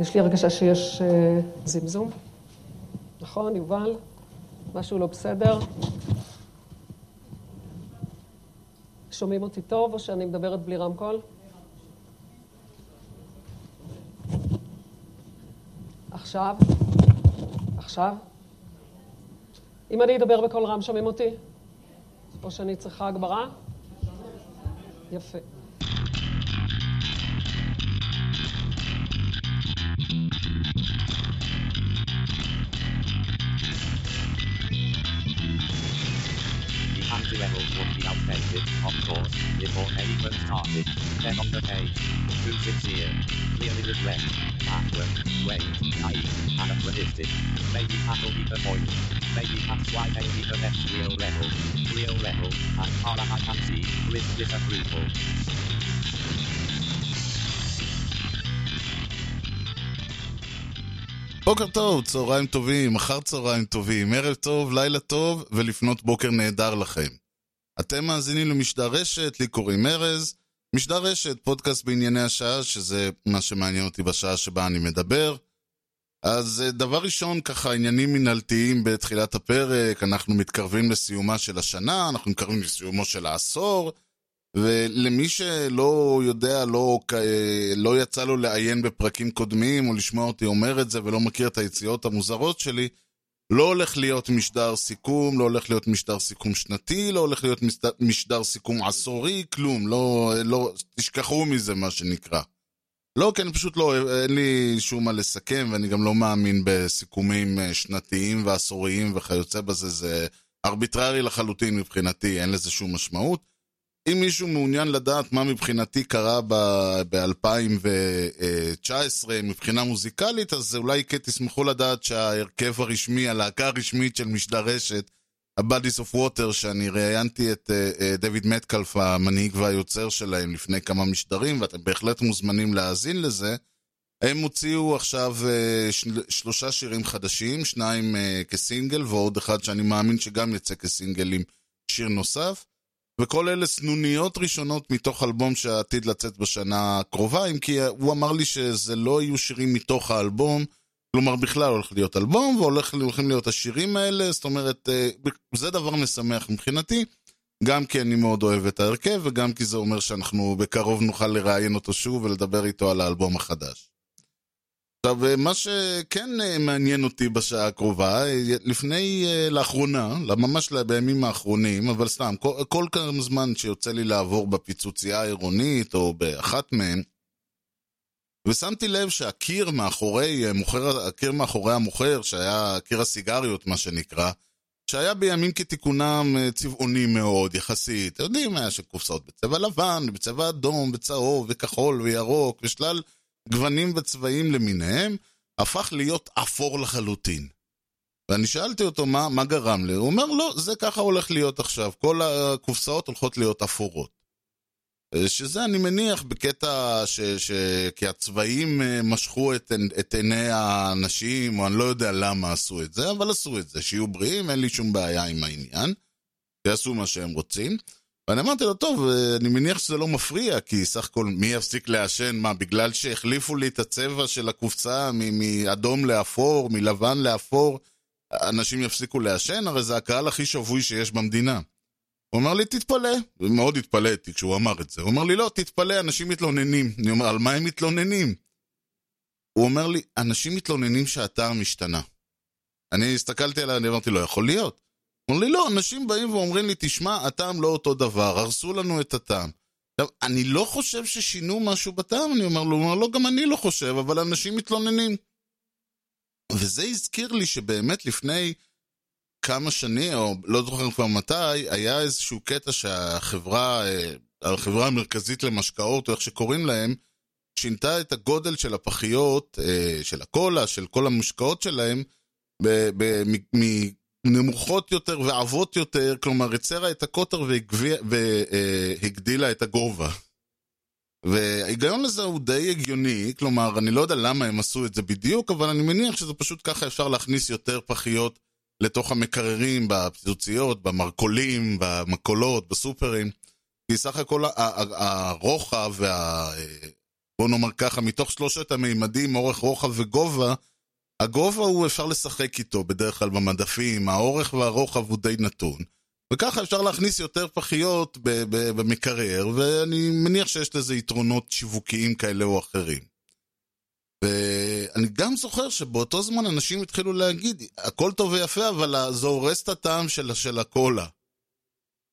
יש לי הרגשה שיש אה, זמזום. נכון, יובל? משהו לא בסדר? שומעים אותי טוב או שאני מדברת בלי רמקול? עכשיו? עכשיו? אם אני אדבר בקול רם, שומעים אותי? או שאני צריכה הגברה? יפה. 10 on the page. 260. Clearly regret. Backward. Wait. Naive. Anachronistic. Maybe that'll be the point. Maybe that's why they need the next real level. Real level. And far I can see, with disapproval. בוקר טוב, צהריים טובים, אחר צהריים טובים, ערב טוב, לילה טוב ולפנות בוקר נהדר לכם. אתם מאזינים למשדר רשת, לי קוראים ארז, משדר רשת, פודקאסט בענייני השעה, שזה מה שמעניין אותי בשעה שבה אני מדבר. אז אה, דבר ראשון, ככה עניינים מנהלתיים בתחילת הפרק, אנחנו מתקרבים לסיומה של השנה, אנחנו מתקרבים לסיומו של העשור, ולמי שלא יודע, לא, אה, לא יצא לו לעיין בפרקים קודמים, או לשמוע אותי אומר את זה, ולא מכיר את היציאות המוזרות שלי, לא הולך להיות משדר סיכום, לא הולך להיות משדר סיכום שנתי, לא הולך להיות משדר, סיכום עשורי, כלום, לא, לא, תשכחו מזה מה שנקרא. לא, כי אני פשוט לא, אין לי שום מה לסכם, ואני גם לא מאמין בסיכומים אה, שנתיים ועשוריים וכיוצא בזה, זה ארביטררי לחלוטין מבחינתי, אין לזה שום משמעות. אם מישהו מעוניין לדעת מה מבחינתי קרה ב-2019 מבחינה מוזיקלית, אז אולי כן תשמחו לדעת שההרכב הרשמי, הלהקה הרשמית של משדר רשת, ה-Buddies of Water, שאני ראיינתי את uh, uh, דויד מטקלף, המנהיג והיוצר שלהם, לפני כמה משדרים, ואתם בהחלט מוזמנים להאזין לזה. הם הוציאו עכשיו uh, של, שלושה שירים חדשים, שניים כסינגל, ועוד אחד שאני מאמין שגם יצא כסינגל עם שיר נוסף. וכל אלה סנוניות ראשונות מתוך אלבום שעתיד לצאת בשנה הקרובה, אם כי הוא אמר לי שזה לא יהיו שירים מתוך האלבום, כלומר בכלל הולך להיות אלבום, והולכים להיות השירים האלה, זאת אומרת, אה, זה דבר משמח מבחינתי, גם כי אני מאוד אוהב את ההרכב, וגם כי זה אומר שאנחנו בקרוב נוכל לראיין אותו שוב ולדבר איתו על האלבום החדש. עכשיו, אה, מה שכן אה, מעניין אותי בשעה הקרובה, אה, לפני, לאחרונה, ממש בימים האחרונים, אבל סתם, כל, כמה זמן שיוצא לי לעבור בפיצוצייה העירונית או באחת מהן, ושמתי לב שהקיר מאחורי, מוכר, הקיר מאחורי המוכר, שהיה קיר הסיגריות, מה שנקרא, שהיה בימים כתיקונם צבעוני מאוד, יחסית. יודעים, היה שקופסאות בצבע לבן, בצבע אדום, בצהוב, וכחול, וירוק, ושלל גוונים וצבעים למיניהם, הפך להיות אפור לחלוטין. ואני שאלתי אותו מה, מה גרם לי, הוא אומר לא, זה ככה הולך להיות עכשיו, כל הקופסאות הולכות להיות אפורות. שזה אני מניח בקטע ש... ש... כי הצבעים אה, משכו את, את עיני האנשים, או אני לא יודע למה עשו את זה, אבל עשו את זה. שיהיו בריאים, אין לי שום בעיה עם העניין. שיעשו מה שהם רוצים. ואני אמרתי לו, טוב, אני מניח שזה לא מפריע, כי סך הכל מי יפסיק לעשן? מה, בגלל שהחליפו לי את הצבע של הקופסה מאדום לאפור, מלבן לאפור, אנשים יפסיקו לעשן? הרי זה הקהל הכי שבוי שיש במדינה. הוא אומר לי, תתפלא. ומאוד התפלאתי כשהוא אמר את זה. הוא אומר לי, לא, תתפלא, אנשים מתלוננים. אני אומר, על מה הם מתלוננים? הוא אומר לי, אנשים מתלוננים שהאתר משתנה. אני הסתכלתי עליו, אני אמרתי, לא יכול להיות. אמר לי, לא, אנשים באים ואומרים לי, תשמע, הטעם לא אותו דבר, הרסו לנו את הטעם. עכשיו, אני לא חושב ששינו משהו בטעם, אני אומר לו, הוא אומר, לא, גם אני לא חושב, אבל אנשים מתלוננים. וזה הזכיר לי שבאמת לפני כמה שנים, או לא זוכר כבר מתי, היה איזשהו קטע שהחברה, אה, החברה המרכזית למשקאות, או איך שקוראים להם, שינתה את הגודל של הפחיות, אה, של הקולה, של כל המשקאות שלהם, נמוכות יותר ועבות יותר, כלומר הצרה את הקוטר והגדילה את הגובה. וההיגיון לזה הוא די הגיוני, כלומר, אני לא יודע למה הם עשו את זה בדיוק, אבל אני מניח שזה פשוט ככה אפשר להכניס יותר פחיות לתוך המקררים, בפיצוציות, במרכולים, במקולות, בסופרים. כי סך הכל הרוחב וה... בוא נאמר ככה, מתוך שלושת המימדים, אורך, רוחב וגובה, הגובה הוא אפשר לשחק איתו בדרך כלל במדפים, האורך והרוחב הוא די נתון. וככה אפשר להכניס יותר פחיות במקרר, ואני מניח שיש לזה יתרונות שיווקיים כאלה או אחרים. ואני גם זוכר שבאותו זמן אנשים התחילו להגיד, הכל טוב ויפה, אבל זה הורס את הטעם של, של הקולה.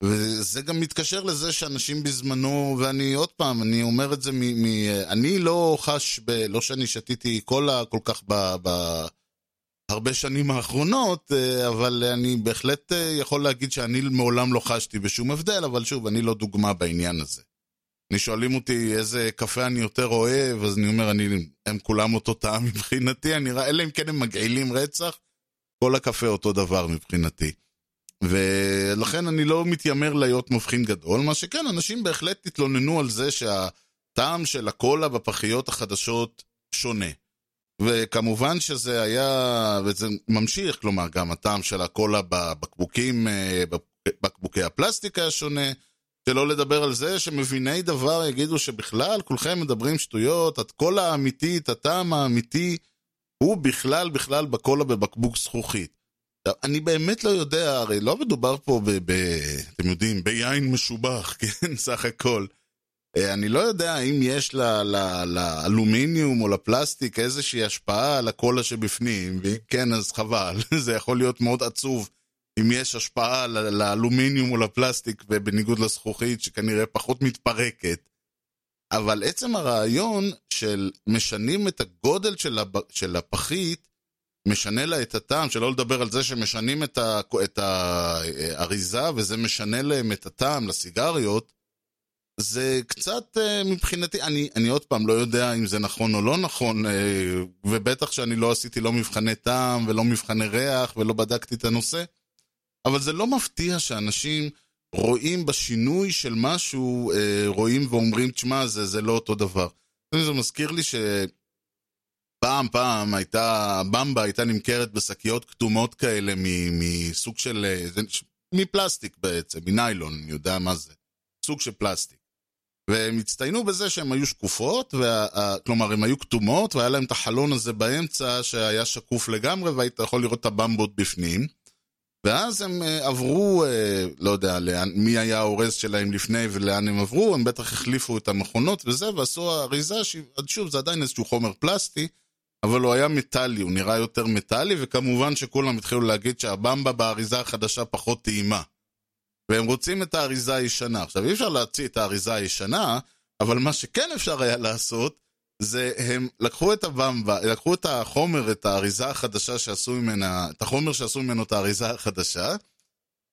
וזה גם מתקשר לזה שאנשים בזמנו, ואני עוד פעם, אני אומר את זה מ... מ אני לא חש, ב, לא שאני שתיתי קולה כל כך ב... ב הרבה שנים האחרונות, אה, אבל אני בהחלט אה, יכול להגיד שאני מעולם לא חשתי בשום הבדל, אבל שוב, אני לא דוגמה בעניין הזה. אני שואלים אותי איזה קפה אני יותר אוהב, אז אני אומר, אני, הם כולם אותו טעם מבחינתי, אני, אלא אם כן הם מגעילים רצח, כל הקפה אותו דבר מבחינתי. ולכן אני לא מתיימר להיות מבחין גדול, מה שכן, אנשים בהחלט התלוננו על זה שהטעם של הקולה בפחיות החדשות שונה. וכמובן שזה היה, וזה ממשיך, כלומר, גם הטעם של הקולה בבקבוקים, אה, בקבוקי הפלסטיק היה שונה. שלא לדבר על זה שמביני דבר יגידו שבכלל כולכם מדברים שטויות, הקולה האמיתית, הטעם האמיתי, הוא בכלל בכלל בקולה בבקבוק זכוכית. אני באמת לא יודע, הרי לא מדובר פה ב... ב אתם יודעים, ביין משובח, כן, סך הכל. אה, אני לא יודע אם יש לאלומיניום או לפלסטיק איזושהי השפעה על הקולה שבפנים, ואם כן, אז חבל. זה יכול להיות מאוד עצוב אם יש השפעה לאלומיניום או לפלסטיק, ובניגוד לזכוכית, שכנראה פחות מתפרקת. אבל עצם הרעיון של משנים את הגודל של הפחית, משנה לה את הטעם, שלא לדבר על זה שמשנים את, ה, את האריזה וזה משנה להם את הטעם לסיגריות, זה קצת אה, מבחינתי, אני, אני עוד פעם לא יודע אם זה נכון או לא נכון, אה, ובטח שאני לא עשיתי לא מבחני טעם ולא מבחני ריח ולא בדקתי את הנושא, אבל זה לא מפתיע שאנשים רואים בשינוי של משהו, אה, רואים ואומרים, תשמע, זה, זה לא אותו דבר. זה מזכיר לי ש... פעם פעם הייתה, במבה הייתה נמכרת בשקיות כתומות כאלה מסוג של, אה, מפלסטיק בעצם, מניילון, אני יודע מה זה, סוג של פלסטיק. והם הצטיינו בזה שהן היו שקופות, וה, כלומר הן היו כתומות, והיה להם את החלון הזה באמצע שהיה שקוף לגמרי, והיית יכול לראות את הבמבות בפנים. ואז הם אה, עברו, אה, לא יודע לאן, מי היה האורז שלהם לפני ולאן הם עברו, הם בטח החליפו את המכונות וזה, ועשו אריזה, שוב, זה עדיין איזשהו חומר פלסטי, אבל הוא היה מטאלי, הוא נראה יותר מטאלי, וכמובן שכולם התחילו להגיד שהבמבה באריזה החדשה פחות טעימה. והם רוצים את האריזה הישנה. עכשיו, אי אפשר להוציא את האריזה הישנה, אבל מה שכן אפשר היה לעשות, זה הם לקחו את הבמבה, לקחו את החומר, את האריזה החדשה שעשו ממנה, את החומר שעשו ממנו את האריזה החדשה,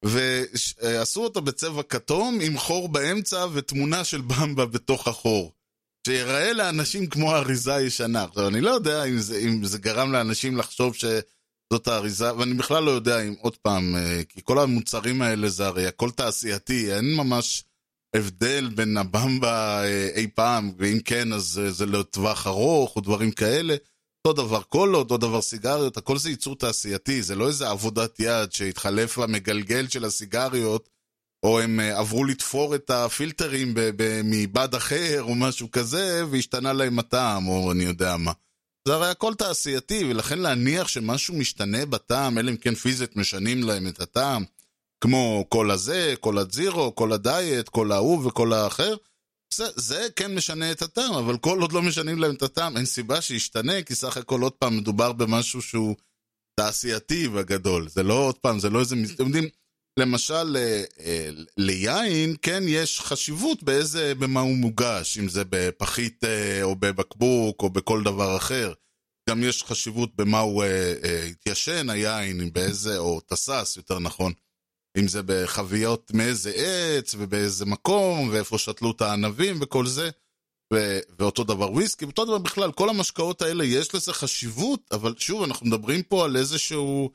ועשו אותו בצבע כתום עם חור באמצע ותמונה של במבה בתוך החור. שיראה לאנשים כמו האריזה הישנה. עכשיו, אני לא יודע אם זה, אם זה גרם לאנשים לחשוב שזאת האריזה, ואני בכלל לא יודע אם, עוד פעם, אה, כי כל המוצרים האלה זה הרי הכל תעשייתי, אין ממש הבדל בין הבמבה אה, אי פעם, ואם כן, אז זה לטווח ארוך או דברים כאלה. אותו דבר קולות, אותו דבר סיגריות, הכל זה ייצור תעשייתי, זה לא איזה עבודת יד שהתחלף המגלגל של הסיגריות או הם אה, עברו לתפור את הפילטרים מבד אחר או משהו כזה, והשתנה להם הטעם, או אני יודע מה. זה הרי הכל תעשייתי, ולכן להניח שמשהו משתנה בטעם, אלא אם כן פיזית משנים להם את הטעם, כמו כל הזה, כל הזירו, כל הדיאט, כל ההוא וכל האחר, זה, זה כן משנה את הטעם, אבל כל עוד לא משנים להם את הטעם, אין סיבה שישתנה, כי סך הכל עוד פעם מדובר במשהו שהוא תעשייתי בגדול. זה לא עוד פעם, זה לא איזה... אתם יודעים, למשל, אה, אה, ליין, כן, יש חשיבות באיזה, במה הוא מוגש, אם זה בפחית אה, או בבקבוק או בכל דבר אחר. גם יש חשיבות במה הוא התיישן, היין, באיזה, או תסס, יותר נכון. אם זה בחביות מאיזה עץ ובאיזה מקום, ואיפה שתלו את הענבים וכל זה. ו- ואותו דבר וויסקי, ואותו דבר בכלל, כל המשקאות האלה יש לזה חשיבות, אבל שוב, אנחנו מדברים פה על איזשהו...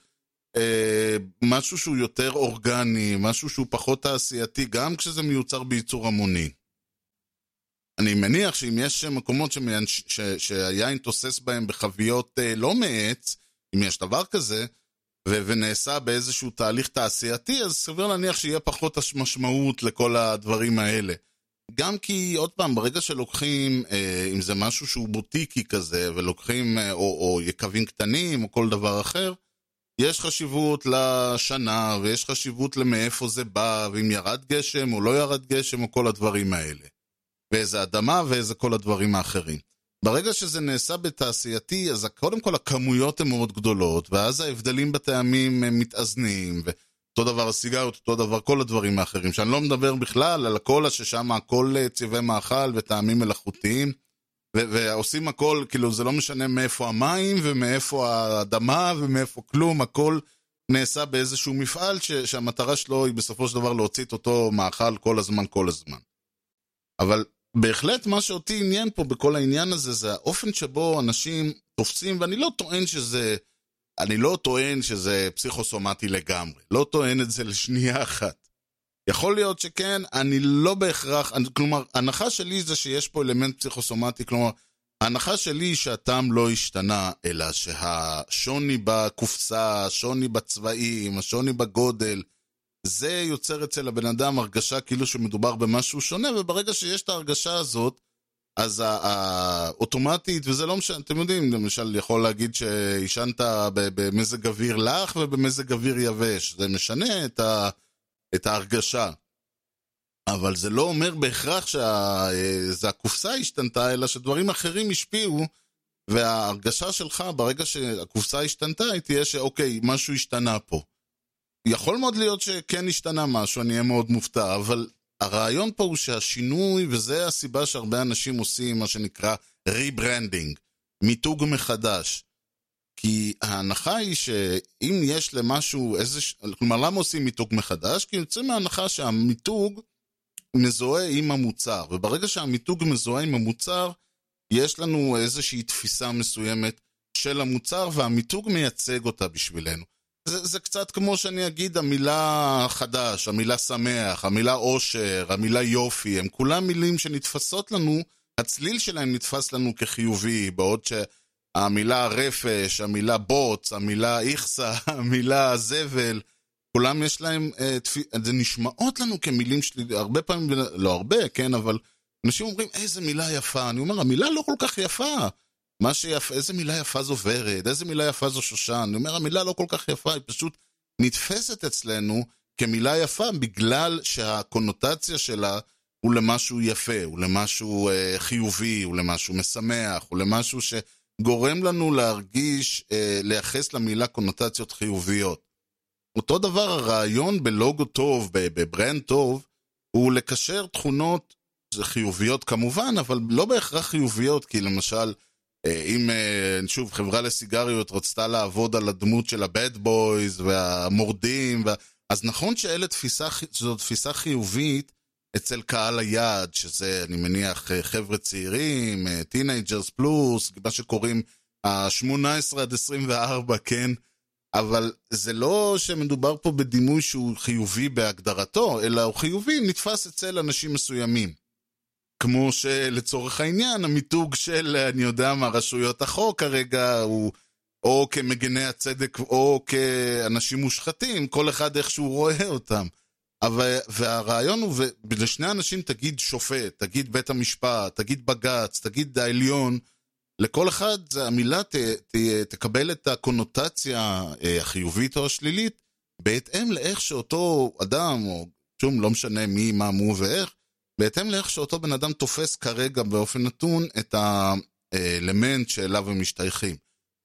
אה, משהו שהוא יותר אורגני, משהו שהוא פחות תעשייתי, גם כשזה מיוצר בייצור המוני. אני מניח שאם יש מקומות שמיין, ש, שהיין תוסס בהם בחביות אה, לא מעץ, אם יש דבר כזה, ו, ונעשה באיזשהו תהליך תעשייתי, אז סביר להניח שיהיה פחות משמעות לכל הדברים האלה. גם כי, עוד פעם, ברגע שלוקחים, אה, אם זה משהו שהוא בוטיקי כזה, ולוקחים, אה, או, או יקבים קטנים, או כל דבר אחר, יש חשיבות לשנה, ויש חשיבות למאיפה זה בא, ואם ירד גשם או לא ירד גשם, או כל הדברים האלה. ואיזה אדמה, ואיזה כל הדברים האחרים. ברגע שזה נעשה בתעשייתי, אז קודם כל הכמויות הן מאוד גדולות, ואז ההבדלים בטעמים הם מתאזנים, ואותו דבר הסיגריות, אותו דבר כל הדברים האחרים, שאני לא מדבר בכלל על הקולה, ששם הכל אה, צבעי מאכל וטעמים מלאכותיים, ועושים הכל, כאילו זה לא משנה מאיפה המים, ומאיפה האדמה, ומאיפה כלום, הכל נעשה באיזשהו מפעל, ש- שהמטרה שלו היא בסופו של דבר להוציא את אותו מאכל כל הזמן, כל הזמן. אבל בהחלט מה שאותי עניין פה בכל העניין הזה זה האופן שבו אנשים תופסים, ואני לא טוען שזה, אני לא טוען שזה פסיכוסומטי לגמרי, לא טוען את זה לשנייה אחת. יכול להיות שכן, אני לא בהכרח, כלומר, ההנחה שלי זה שיש פה אלמנט פסיכוסומטי, כלומר, ההנחה שלי היא שהטעם לא השתנה, אלא שהשוני בקופסה, השוני בצבעים, השוני בגודל, זה יוצר אצל הבן אדם הרגשה כאילו שמדובר במשהו שונה, וברגע שיש את ההרגשה הזאת, אז האוטומטית, וזה לא משנה, אתם יודעים, למשל יכול להגיד שעישנת במזג אוויר לח ובמזג אוויר יבש, זה משנה את, ה, את ההרגשה. אבל זה לא אומר בהכרח שזה הקופסה השתנתה, אלא שדברים אחרים השפיעו, וההרגשה שלך ברגע שהקופסה השתנתה, היא תהיה שאוקיי, משהו השתנה פה. יכול מאוד להיות שכן השתנה משהו, אני אהיה מאוד מופתע, אבל הרעיון פה הוא שהשינוי, וזה הסיבה שהרבה אנשים עושים מה שנקרא rebranding, מיתוג מחדש. כי ההנחה היא שאם יש למשהו איזה... כלומר, למה עושים מיתוג מחדש? כי יוצאים מההנחה שהמיתוג מזוהה עם המוצר, וברגע שהמיתוג מזוהה עם המוצר, יש לנו איזושהי תפיסה מסוימת של המוצר, והמיתוג מייצג אותה בשבילנו. זה, זה קצת כמו שאני אגיד המילה חדש, המילה שמח, המילה עושר, המילה יופי, הם כולם מילים שנתפסות לנו, הצליל שלהם נתפס לנו כחיובי, בעוד שהמילה רפש, המילה בוץ, המילה איכסה, המילה זבל, כולם יש להם, אה, תפ... זה נשמעות לנו כמילים שלי, הרבה פעמים, לא הרבה, כן, אבל אנשים אומרים, איזה מילה יפה. אני אומר, המילה לא כל כך יפה. מה שיפה, איזה מילה יפה זו ורד, איזה מילה יפה זו שושן. אני אומר, המילה לא כל כך יפה, היא פשוט נתפסת אצלנו כמילה יפה, בגלל שהקונוטציה שלה הוא למשהו יפה, הוא למשהו אה, חיובי, הוא למשהו משמח, הוא למשהו שגורם לנו להרגיש, אה, לייחס למילה קונוטציות חיוביות. אותו דבר הרעיון בלוגו טוב, בברנד טוב, הוא לקשר תכונות חיוביות כמובן, אבל לא בהכרח חיוביות, כי למשל, אם שוב חברה לסיגריות רצתה לעבוד על הדמות של ה bad boys והמורדים, ו... אז נכון שזו תפיסה חיובית אצל קהל היעד, שזה אני מניח חבר'ה צעירים, teenagers פלוס, מה שקוראים ה-18 עד 24, כן? אבל זה לא שמדובר פה בדימוי שהוא חיובי בהגדרתו, אלא הוא חיובי נתפס אצל אנשים מסוימים. כמו שלצורך העניין, המיתוג של, אני יודע מה, רשויות החוק כרגע הוא או כמגני הצדק או כאנשים מושחתים, כל אחד איך שהוא רואה אותם. אבל, והרעיון הוא, ולשני אנשים תגיד שופט, תגיד בית המשפט, תגיד בג"ץ, תגיד העליון, לכל אחד המילה ת, ת, תקבל את הקונוטציה החיובית או השלילית בהתאם לאיך שאותו אדם, או שום, לא משנה מי, מה, מו ואיך, בהתאם לאיך שאותו בן אדם תופס כרגע באופן נתון את האלמנט שאליו הם משתייכים.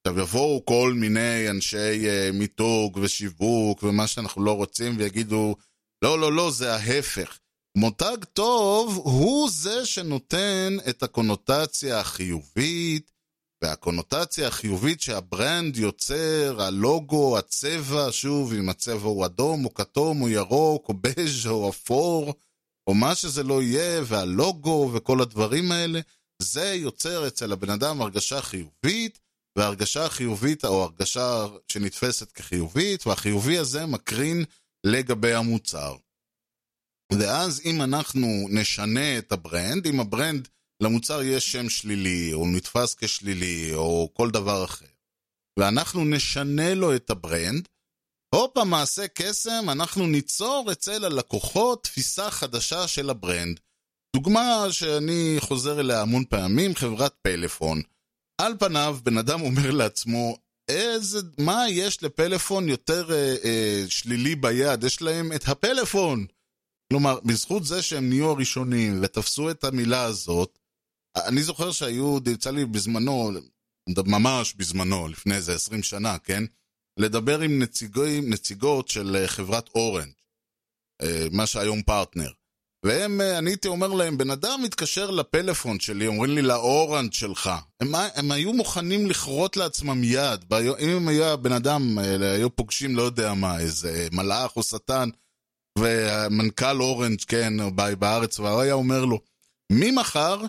עכשיו יבואו כל מיני אנשי מיתוג ושיווק ומה שאנחנו לא רוצים ויגידו, לא, לא, לא, זה ההפך. מותג טוב הוא זה שנותן את הקונוטציה החיובית, והקונוטציה החיובית שהברנד יוצר, הלוגו, הצבע, שוב, אם הצבע הוא אדום או כתום או ירוק או בז' או אפור, או מה שזה לא יהיה, והלוגו וכל הדברים האלה, זה יוצר אצל הבן אדם הרגשה חיובית, וההרגשה החיובית, או הרגשה שנתפסת כחיובית, והחיובי הזה מקרין לגבי המוצר. ואז אם אנחנו נשנה את ה brand, אם ה brand למוצר יש שם שלילי, או נתפס כשלילי, או כל דבר אחר, ואנחנו נשנה לו את ה brand, הופה, מעשה קסם, אנחנו ניצור אצל הלקוחות תפיסה חדשה של ה brand. דוגמה שאני חוזר אליה המון פעמים, חברת פלאפון. על פניו, בן אדם אומר לעצמו, איזה, מה יש לפלאפון יותר אה, אה, שלילי ביד? יש להם את הפלאפון. כלומר, בזכות זה שהם נהיו הראשונים ותפסו את המילה הזאת, אני זוכר שהיו, יצא לי בזמנו, ממש בזמנו, לפני איזה 20 שנה, כן? לדבר עם נציגים, נציגות של חברת אורנג', אה, מה שהיום פרטנר. והם, אה, אני הייתי אומר להם, בן אדם מתקשר לפלאפון שלי, אומרים לי לאורנג' שלך. הם, הם היו מוכנים לכרות לעצמם יד. אם הם היו, בן אדם, היו פוגשים, לא יודע מה, איזה מלאך או שטן, ומנכ"ל אורנג', כן, בארץ, והוא היה אומר לו, ממחר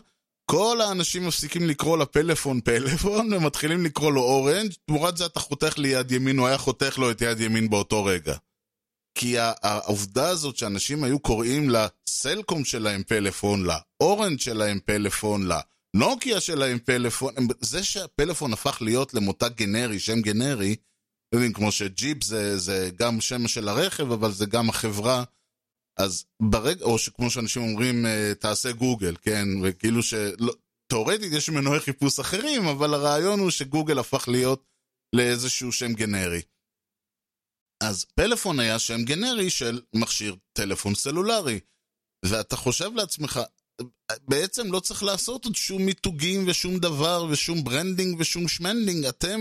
כל האנשים מפסיקים לקרוא לפלאפון פלאפון ומתחילים לקרוא לו אורנג', תמורת זה אתה חותך לי יד ימין, הוא היה חותך לו את יד ימין באותו רגע. כי העובדה הזאת שאנשים היו קוראים לסלקום שלהם פלאפון, לאורנג' שלהם פלאפון, לנוקיה שלהם פלאפון, זה שהפלאפון הפך להיות למותג גנרי, שם גנרי, כמו שג'יפ זה, זה גם שם של הרכב, אבל זה גם החברה. אז ברגע, או שכמו שאנשים אומרים, אה, תעשה גוגל, כן? וכאילו ש... לא, תאורטית יש מנועי חיפוש אחרים, אבל הרעיון הוא שגוגל הפך להיות לאיזשהו שם גנרי. אז פלאפון היה שם גנרי של מכשיר טלפון סלולרי. ואתה חושב לעצמך, בעצם לא צריך לעשות עוד שום מיתוגים ושום דבר ושום branding ושום shmanding, אתם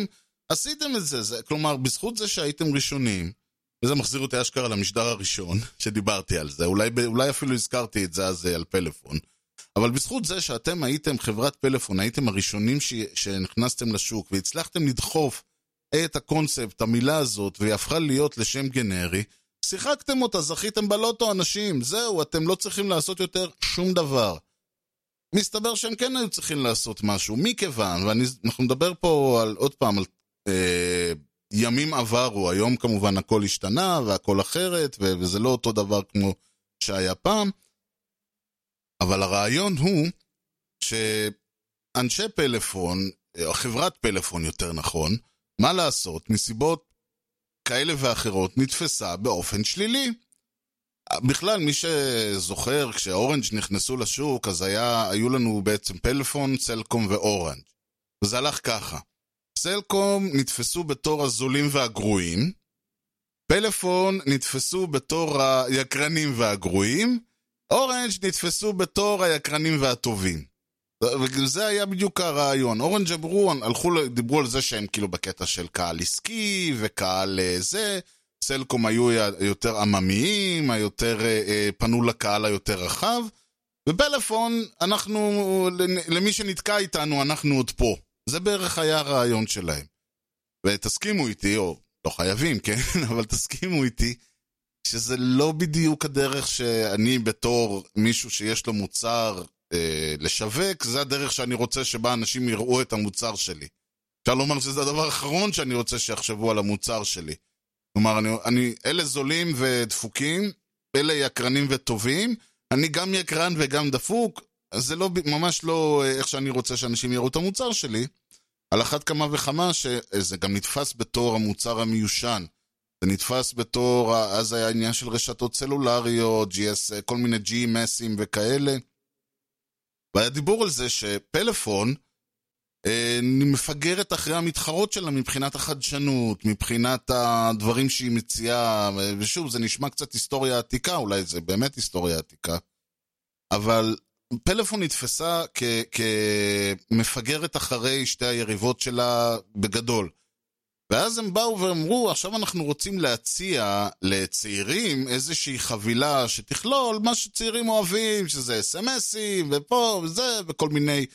עשיתם את זה. זה כלומר, בזכות זה שהייתם ראשונים, וזה מחזיר אותי אשכרה למשדר הראשון, שדיברתי על זה, אולי, אולי אפילו הזכרתי את זה אז אה, על פלאפון. אבל בזכות זה שאתם הייתם חברת פלאפון, הייתם הראשונים ש... שנכנסתם לשוק והצלחתם לדחוף את הקונספט, המילה הזאת, והיא הפכה להיות לשם גנרי, שיחקתם אותה, זכיתם בלוטו אנשים, זהו, אתם לא צריכים לעשות יותר שום דבר. מסתבר שהם כן היו צריכים לעשות משהו, מכיוון, ואנחנו נדבר פה על, עוד פעם, על אה, ימים עברו, היום כמובן הכל השתנה והכל אחרת, וזה לא אותו דבר כמו שהיה פעם, אבל הרעיון הוא שאנשי פלאפון, או חברת פלאפון יותר נכון, מה לעשות, מסיבות כאלה ואחרות נתפסה באופן שלילי. בכלל, מי שזוכר, כשאורנג' נכנסו לשוק, אז היה, היו לנו בעצם פלאפון, סלקום ואורנג'. וזה הלך ככה. סלקום נתפסו בתור הזולים והגרועים, פלאפון נתפסו בתור היקרנים והגרועים, אורנג' נתפסו בתור היקרנים והטובים. וזה היה בדיוק הרעיון. אורנג' אמרו, הלכו, דיברו על זה שהם כאילו בקטע של קהל עסקי וקהל אה, זה, סלקום היו יותר עממיים, היותר, אה, אה, פנו לקהל היותר רחב, ופלאפון, אנחנו, למי שנתקע איתנו, אנחנו עוד פה. זה בערך היה הרעיון שלהם. ותסכימו איתי, או לא חייבים, כן? אבל תסכימו איתי, שזה לא בדיוק הדרך שאני בתור מישהו שיש לו מוצר לשווק, זה הדרך שאני רוצה שבה אנשים יראו את המוצר שלי. אפשר לומר שזה הדבר האחרון שאני רוצה שיחשבו על המוצר שלי. כלומר, אני, אני, אלה זולים ודפוקים, אלה יקרנים וטובים, אני גם יקרן וגם דפוק, אז זה לא, ממש לא אה, איך שאני רוצה שאנשים יראו את המוצר שלי. על אחת כמה וכמה שזה גם נתפס בתור המוצר המיושן. זה נתפס בתור, אז היה עניין של רשתות סלולריות, GS, כל מיני GMSים וכאלה. והיה דיבור על זה שפלאפון אה, מפגרת אחרי המתחרות שלה מבחינת החדשנות, מבחינת הדברים שהיא מציעה, ושוב, זה נשמע קצת היסטוריה עתיקה, אולי זה באמת היסטוריה עתיקה, אבל פלאפון נתפסה כמפגרת אחרי שתי היריבות שלה בגדול. ואז הם באו ואמרו, עכשיו אנחנו רוצים להציע לצעירים איזושהי חבילה שתכלול מה שצעירים אוהבים, שזה אס.אם.אסים ופה וזה, וכל מיני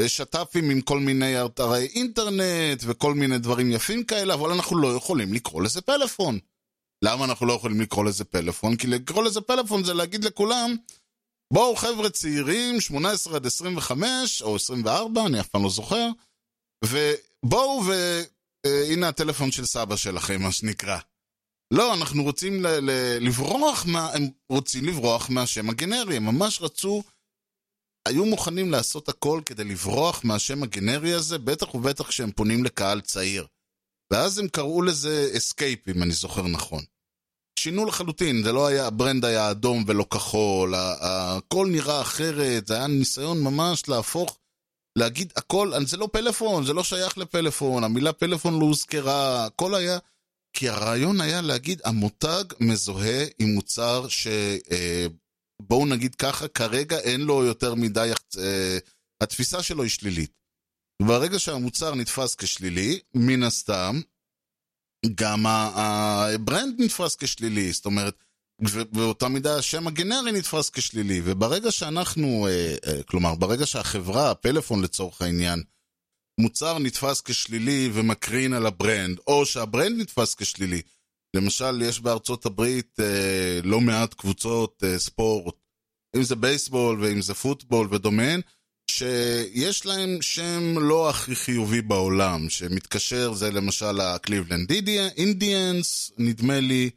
אה, שת"פים עם כל מיני אתרי אינטרנט וכל מיני דברים יפים כאלה, אבל אנחנו לא יכולים לקרוא לזה פלאפון. למה אנחנו לא יכולים לקרוא לזה פלאפון? כי לקרוא לזה פלאפון זה להגיד לכולם, בואו חבר'ה צעירים, 18 עד 25, או 24, אני אף פעם לא זוכר, ובואו והנה הטלפון של סבא שלכם, מה שנקרא. לא, אנחנו רוצים ל- ל- לברוח מה... הם רוצים לברוח מהשם הגנרי, הם ממש רצו... היו מוכנים לעשות הכל כדי לברוח מהשם הגנרי הזה, בטח ובטח כשהם פונים לקהל צעיר. ואז הם קראו לזה אסקייפ, אם אני זוכר נכון. שינו לחלוטין, זה לא היה, ה brand היה אדום ולא כחול, הכל נראה אחרת, זה היה ניסיון ממש להפוך, להגיד הכל, זה לא פלאפון, זה לא שייך לפלאפון, המילה פלאפון לא הוזכרה, הכל היה, כי הרעיון היה להגיד, המותג מזוהה עם מוצר ש... אה, בואו נגיד ככה, כרגע אין לו יותר מדי, אה, התפיסה שלו היא שלילית. ברגע שהמוצר נתפס כשלילי, מן הסתם, גם ה brand נתפס כשלילי, זאת אומרת, ו- באותה מידה השם הגנרי נתפס כשלילי, וברגע שאנחנו, אה, אה, כלומר, ברגע שהחברה, הפלאפון לצורך העניין, מוצר נתפס כשלילי ומקרין על ה brand, או שה brand נתפס כשלילי, למשל, יש בארצות הברית אה, לא מעט קבוצות ספורט, אם זה בייסבול ואם זה פוטבול ודומיהן, שיש להם שם לא הכי חיובי בעולם, שמתקשר, זה למשל הקליבלנד אינדיאנס, נדמה לי,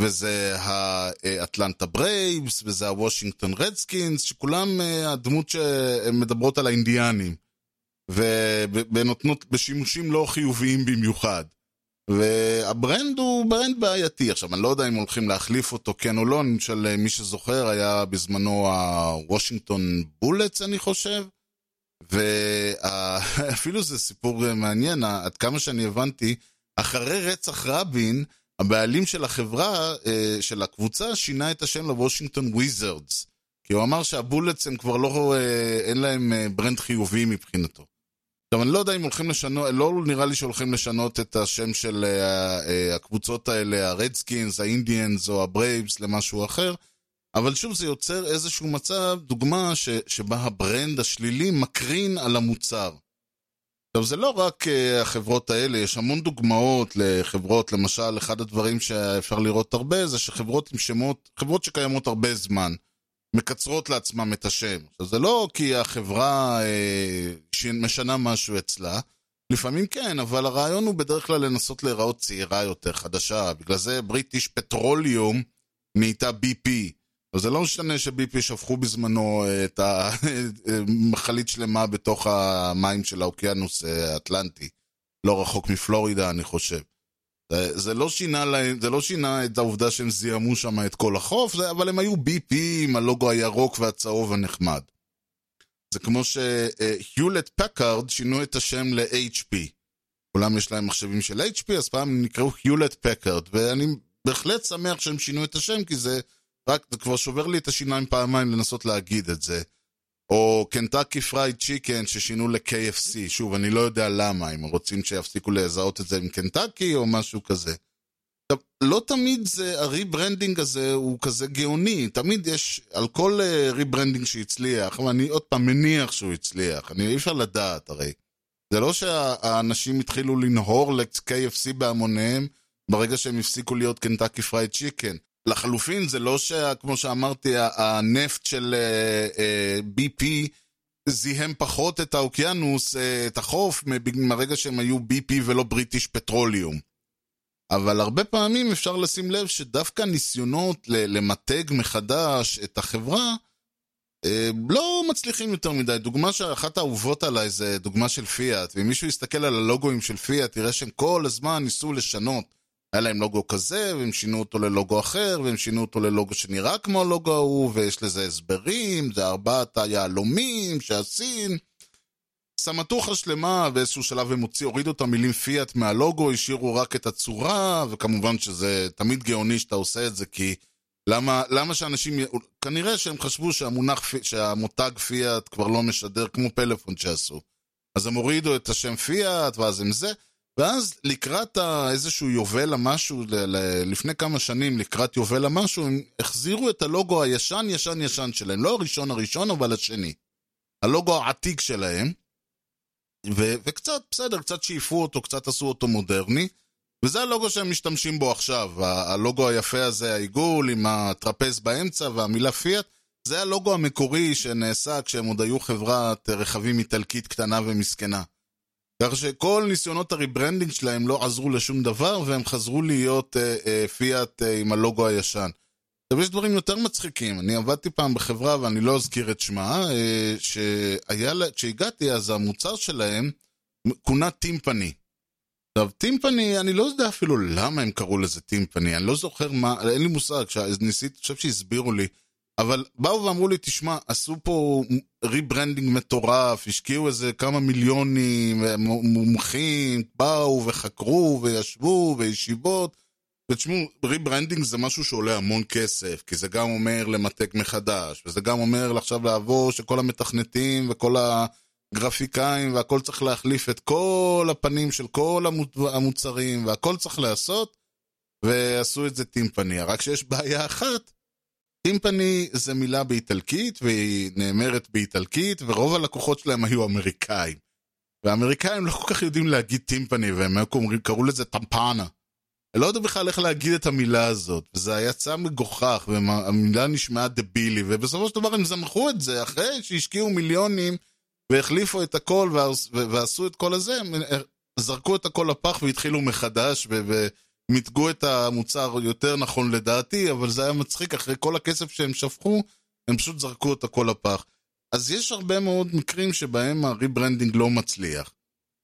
וזה האטלנטה ברייבס, וזה הוושינגטון רדסקינס, שכולם אה, הדמות שמדברות על האינדיאנים, ונותנות בשימושים לא חיוביים במיוחד. וה brand הוא brand בעייתי. עכשיו, אני לא יודע אם הולכים להחליף אותו כן או לא, למשל, מי שזוכר, היה בזמנו הוושינגטון בולטס, אני חושב. ואפילו זה סיפור מעניין, עד כמה שאני הבנתי, אחרי רצח רבין, הבעלים של החברה, אה, של הקבוצה, שינה את השם לוושינגטון וויזרדס. כי הוא אמר שהבולטס הם כבר לא, אה, אין להם אה, brand חיובי מבחינתו. עכשיו, אני לא יודע אם הולכים לשנות, לא נראה לי שהולכים לשנות את השם של הקבוצות האלה, הרדסקינס, האינדיאנס או הברייבס למשהו אחר, אבל שוב, זה יוצר איזשהו מצב, דוגמה ש, שבה ה brand השלילי מקרין על המוצר. עכשיו, זה לא רק אה, החברות האלה, יש המון דוגמאות לחברות, למשל, אחד הדברים שאפשר לראות הרבה זה שחברות עם שמות, חברות שקיימות הרבה זמן. מקצרות לעצמם את השם. עכשיו, זה לא כי החברה אה, משנה משהו אצלה, לפעמים כן, אבל הרעיון הוא בדרך כלל לנסות להיראות צעירה יותר, חדשה. בגלל זה British Petroleum נהייתה BP. אז זה לא משנה ש-BP שפכו בזמנו את המכלית שלמה בתוך המים של האוקיינוס האטלנטי. לא רחוק מפלורידה, אני חושב. זה, לא שינה להם, זה לא שינה את העובדה שהם זיהמו שם את כל החוף, זה, אבל הם היו BP עם הלוגו הירוק והצהוב הנחמד. זה כמו ש Hewlett Packard שינו את השם ל-HP. כולם יש להם מחשבים של HP, אז פעם הם נקראו Hewlett Packard, ואני בהחלט שמח שהם שינו את השם, כי זה רק, זה כבר שובר לי את השיניים פעמיים לנסות להגיד את זה. או Kentucky Fried Chicken ששינו ל-KFC, שוב, אני לא יודע למה, אם רוצים שיפסיקו לזהות את זה עם קנטקי או משהו כזה. עכשיו, לא תמיד זה, ה rebranding הזה הוא כזה גאוני, תמיד יש, על כל rebranding שהצליח, ואני עוד פעם מניח שהוא הצליח, אני אי אפשר לדעת הרי. זה לא שהאנשים התחילו לנהור ל-KFC בהמוניהם ברגע שהם הפסיקו להיות Kentucky Fried Chicken. לחלופין, זה לא שכמו שאמרתי, הנפט של אה, אה, BP זיהם פחות את האוקיינוס, אה, את החוף, מהרגע שהם היו BP ולא British Petroleum. אבל הרבה פעמים אפשר לשים לב שדווקא ניסיונות למתג מחדש את החברה לא מצליחים יותר מדי. דוגמה שאחת האהובות עליי זה דוגמה של פיאט, ואם מישהו יסתכל על הלוגוים של פיאט, תראה שהם כל הזמן ניסו לשנות. היה להם לוגו כזה, והם שינו אותו ללוגו אחר, והם שינו אותו ללוגו שנראה כמו הלוגו ההוא, ויש לזה הסברים, זה ארבעת היהלומים שהסין. סמטוחה שלמה, באיזשהו שלב הם הוציאו, הורידו את המילים פיאט מהלוגו, השאירו רק את הצורה, וכמובן שזה תמיד גאוני שאתה עושה את זה, כי למה, למה שאנשים, כנראה שהם חשבו שהמונח, שהמותג פיאט כבר לא משדר כמו פלאפון שעשו. אז הם הורידו את השם פיאט, ואז הם זה. ואז לקראת איזשהו יובל המשהו, לפני כמה שנים, לקראת יובל המשהו, הם החזירו את הלוגו הישן ישן ישן שלהם. לא הראשון הראשון, אבל השני. הלוגו העתיק שלהם. ו- וקצת, בסדר, קצת שאיפו אותו, קצת עשו אותו מודרני. וזה הלוגו שהם משתמשים בו עכשיו. הלוגו היפה הזה, העיגול עם הטרפז באמצע והמילה פיאט, זה הלוגו המקורי שנעשה כשהם עוד היו חברת רכבים איטלקית קטנה ומסכנה. כך שכל ניסיונות ה rebranding שלהם לא עזרו לשום דבר, והם חזרו להיות אה, אה, פיאט אה, עם הלוגו הישן. עכשיו, יש דברים יותר מצחיקים. אני עבדתי פעם בחברה, ואני לא אזכיר את שמה, אה, שהיה, כשהגעתי, אז המוצר שלהם כונה טימפני. עכשיו, טימפני, אני לא יודע אפילו למה הם קראו לזה טימפני, אני לא זוכר מה, אין לי מושג, ניסיתי, חושב שהסבירו לי. אבל באו ואמרו לי, תשמע, עשו פה rebranding מטורף, השקיעו איזה כמה מיליונים, מומחים, באו וחקרו וישבו וישיבות. ותשמעו, rebranding זה משהו שעולה המון כסף, כי זה גם אומר למתג מחדש, וזה גם אומר עכשיו לעבור שכל המתכנתים וכל הגרפיקאים והכל צריך להחליף את כל הפנים של כל המוצרים, והכל צריך להיעשות, ועשו את זה טימפני. רק שיש בעיה אחת, טימפני זה מילה באיטלקית, והיא נאמרת באיטלקית, ורוב הלקוחות שלהם היו אמריקאים. והאמריקאים לא כל כך יודעים להגיד טימפני, והם קראו לזה טמפנה. לא יודע בכלל איך להגיד את המילה הזאת, וזה יצא מגוחך, והמילה נשמעה דבילי, ובסופו של דבר הם זמחו את זה, אחרי שהשקיעו מיליונים והחליפו את הכל ועשו את כל הזה, הם זרקו את הכל לפח והתחילו מחדש, ומיתגו את המוצר יותר נכון לדעתי, אבל זה היה מצחיק, אחרי כל הכסף שהם שפכו, הם פשוט זרקו את הכל לפח. אז יש הרבה מאוד מקרים שבהם ה rebranding לא מצליח.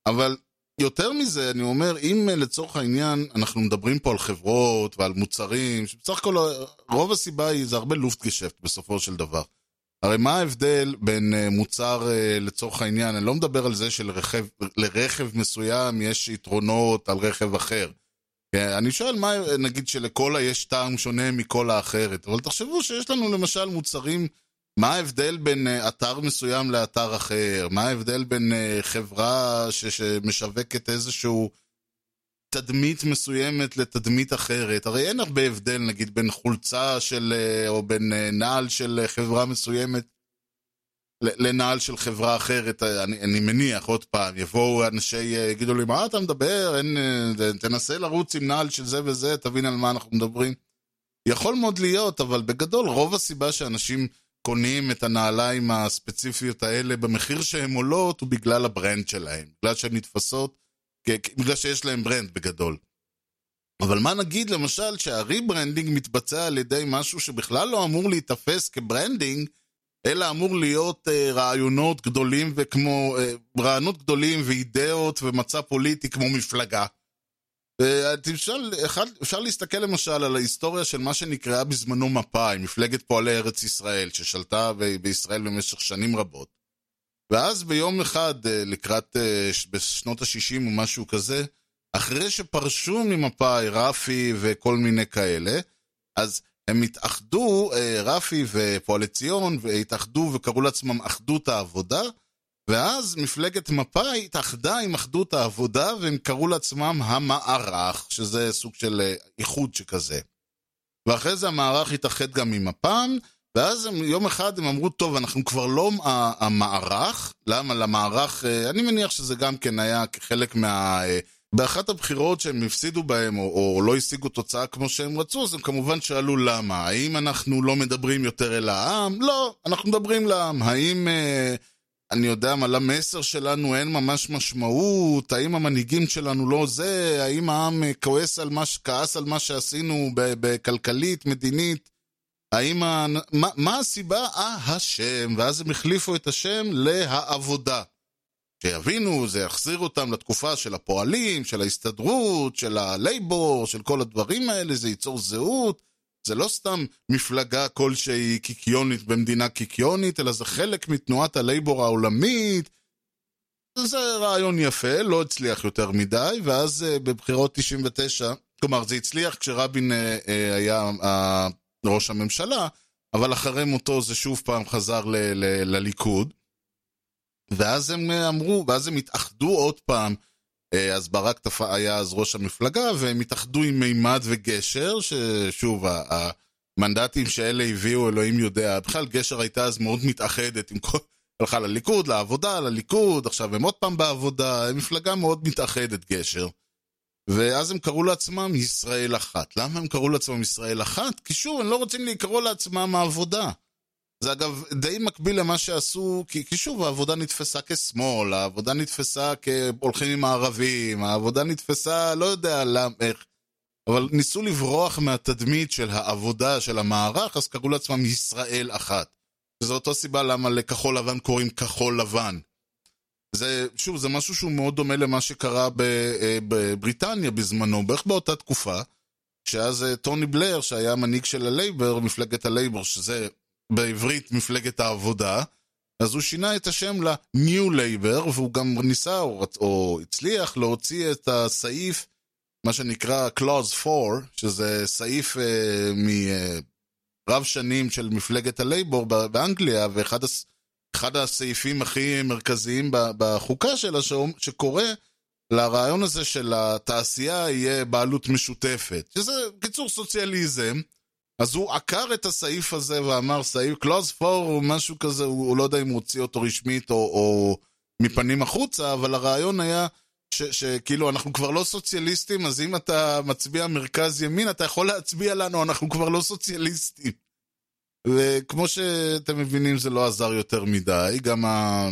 אבל יותר מזה, אני אומר, אם אה, לצורך העניין אנחנו מדברים פה על חברות ועל מוצרים, שבסך הכל אה, רוב הסיבה היא, זה הרבה לופטגשפט בסופו של דבר. הרי מה ההבדל בין אה, מוצר, לצורך העניין, אני לא מדבר על זה שלרכב מסוים יש יתרונות על רכב אחר. אני שואל מה, נגיד שלקולה יש טעם שונה מקולה אחרת, אבל תחשבו שיש לנו למשל מוצרים מה ההבדל בין אה, אתר מסוים לאתר אחר? מה ההבדל בין אה, חברה שמשווקת איזשהו תדמית מסוימת לתדמית אחרת? הרי אין הרבה הבדל, נגיד, בין חולצה של, אה, או בין נעל של חברה מסוימת לנעל של חברה אחרת, אני, אני מניח, עוד פעם, יבואו אנשי, יגידו לי, מה אתה מדבר? אין, תנסה לרוץ עם נעל של זה וזה, תבין על מה אנחנו מדברים. יכול מאוד להיות, אבל בגדול, רוב הסיבה שאנשים קונים את הנעליים הספציפיות האלה במחיר שהן עולות, הוא בגלל ה brand שלהם. בגלל שהן נתפסות, בגלל שיש להם brand בגדול. אבל מה נגיד למשל שה rebranding מתבצע על ידי משהו שבכלל לא אמור להיתפס כ branding, אלא אמור להיות אה, רעיונות גדולים וכמו, אה, רעיונות גדולים ואידאות ומצע פוליטי כמו מפלגה. אפשר, אפשר להסתכל למשל על ההיסטוריה של מה שנקראה בזמנו מפא"י, מפלגת פועלי ארץ ישראל, ששלטה בישראל במשך שנים רבות. ואז ביום אחד, אה, לקראת, אה, בשנות ה-60 או משהו כזה, אחרי שפרשו ממפא"י רפי וכל מיני כאלה, אז הם התאחדו, אה, רפי ופועלי ציון, והתאחדו וקראו לעצמם אחדות העבודה, ואז מפלגת מפא"י התאחדה עם אחדות העבודה והם קראו לעצמם המערך, שזה סוג של אה, איחוד שכזה. ואחרי זה המערך התאחד גם עם מפ"ם, ואז הם, יום אחד הם אמרו, טוב, אנחנו כבר לא המערך, למה? למערך, אה, אני מניח שזה גם כן היה כחלק מה... אה, באחת הבחירות שהם הפסידו בהם, או, או לא השיגו תוצאה כמו שהם רצו, אז הם כמובן שאלו למה. האם אנחנו לא מדברים יותר אל העם? לא, אנחנו מדברים לעם. האם... אה, אני יודע מה, למסר שלנו אין ממש משמעות, האם המנהיגים שלנו לא זה, האם העם כועס על מה, כעס על מה שעשינו בכלכלית, מדינית, האם ה... מה, מה הסיבה? אה, השם, ואז הם החליפו את השם להעבודה. שיבינו, זה יחזיר אותם לתקופה של הפועלים, של ההסתדרות, של הלייבור, של כל הדברים האלה, זה ייצור זהות. זה לא סתם מפלגה כלשהי קיקיונית במדינה קיקיונית, אלא זה חלק מתנועת הלייבור העולמית. זה רעיון יפה, לא הצליח יותר מדי, ואז uh, בבחירות 99, כלומר זה הצליח כשרבין uh, uh, היה ראש הממשלה, אבל אחרי מותו זה שוב פעם חזר ל- ל- לליכוד. ואז הם אמרו, ואז הם התאחדו עוד פעם אה, אז ברק היה אז ראש המפלגה, והם התאחדו עם מימד וגשר, ששוב, המנדטים שאלה הביאו, אלוהים יודע, בכלל גשר הייתה אז מאוד מתאחדת עם כל... הלכה לליכוד, לעבודה, לליכוד, עכשיו הם עוד פעם בעבודה, הם מפלגה מאוד מתאחדת, גשר. ואז הם קראו לעצמם ישראל אחת. למה הם קראו לעצמם ישראל אחת? כי שוב, הם לא רוצים לקרוא לעצמם העבודה. זה אגב די מקביל למה שעשו, כי, שוב, העבודה נתפסה כשמאל, העבודה נתפסה כהולכים עם הערבים, העבודה נתפסה, לא יודע למה, איך, אבל ניסו לברוח מהתדמית של העבודה של המערך, אז קראו לעצמם ישראל אחת. וזו אותה סיבה למה לכחול לבן קוראים כחול לבן. זה, שוב, זה משהו שהוא מאוד דומה למה שקרה אה, בבריטניה בזמנו, בערך באותה תקופה, שאז אה, טוני בלר, שהיה המנהיג של הלייבר, מפלגת הלייבר, שזה בעברית מפלגת העבודה, אז הוא שינה את השם ל- New Labour, והוא גם ניסה או, או הצליח להוציא את הסעיף, מה שנקרא Clause 4, שזה סעיף אה, מרב שנים של מפלגת הלייבור באנגליה, ואחד הס, הסעיפים הכי מרכזיים בחוקה שלה, שקורא לרעיון הזה של התעשייה יהיה בעלות משותפת, שזה קיצור סוציאליזם. אז הוא עקר את הסעיף הזה ואמר סעיף קלוז פור או משהו כזה, הוא, הוא לא יודע אם הוא הוציא אותו רשמית או, או מפנים החוצה, אבל הרעיון היה שכאילו אנחנו כבר לא סוציאליסטים, אז אם אתה מצביע מרכז ימין, אתה יכול להצביע לנו, אנחנו כבר לא סוציאליסטים. וכמו שאתם מבינים זה לא עזר יותר מדי, גם ה...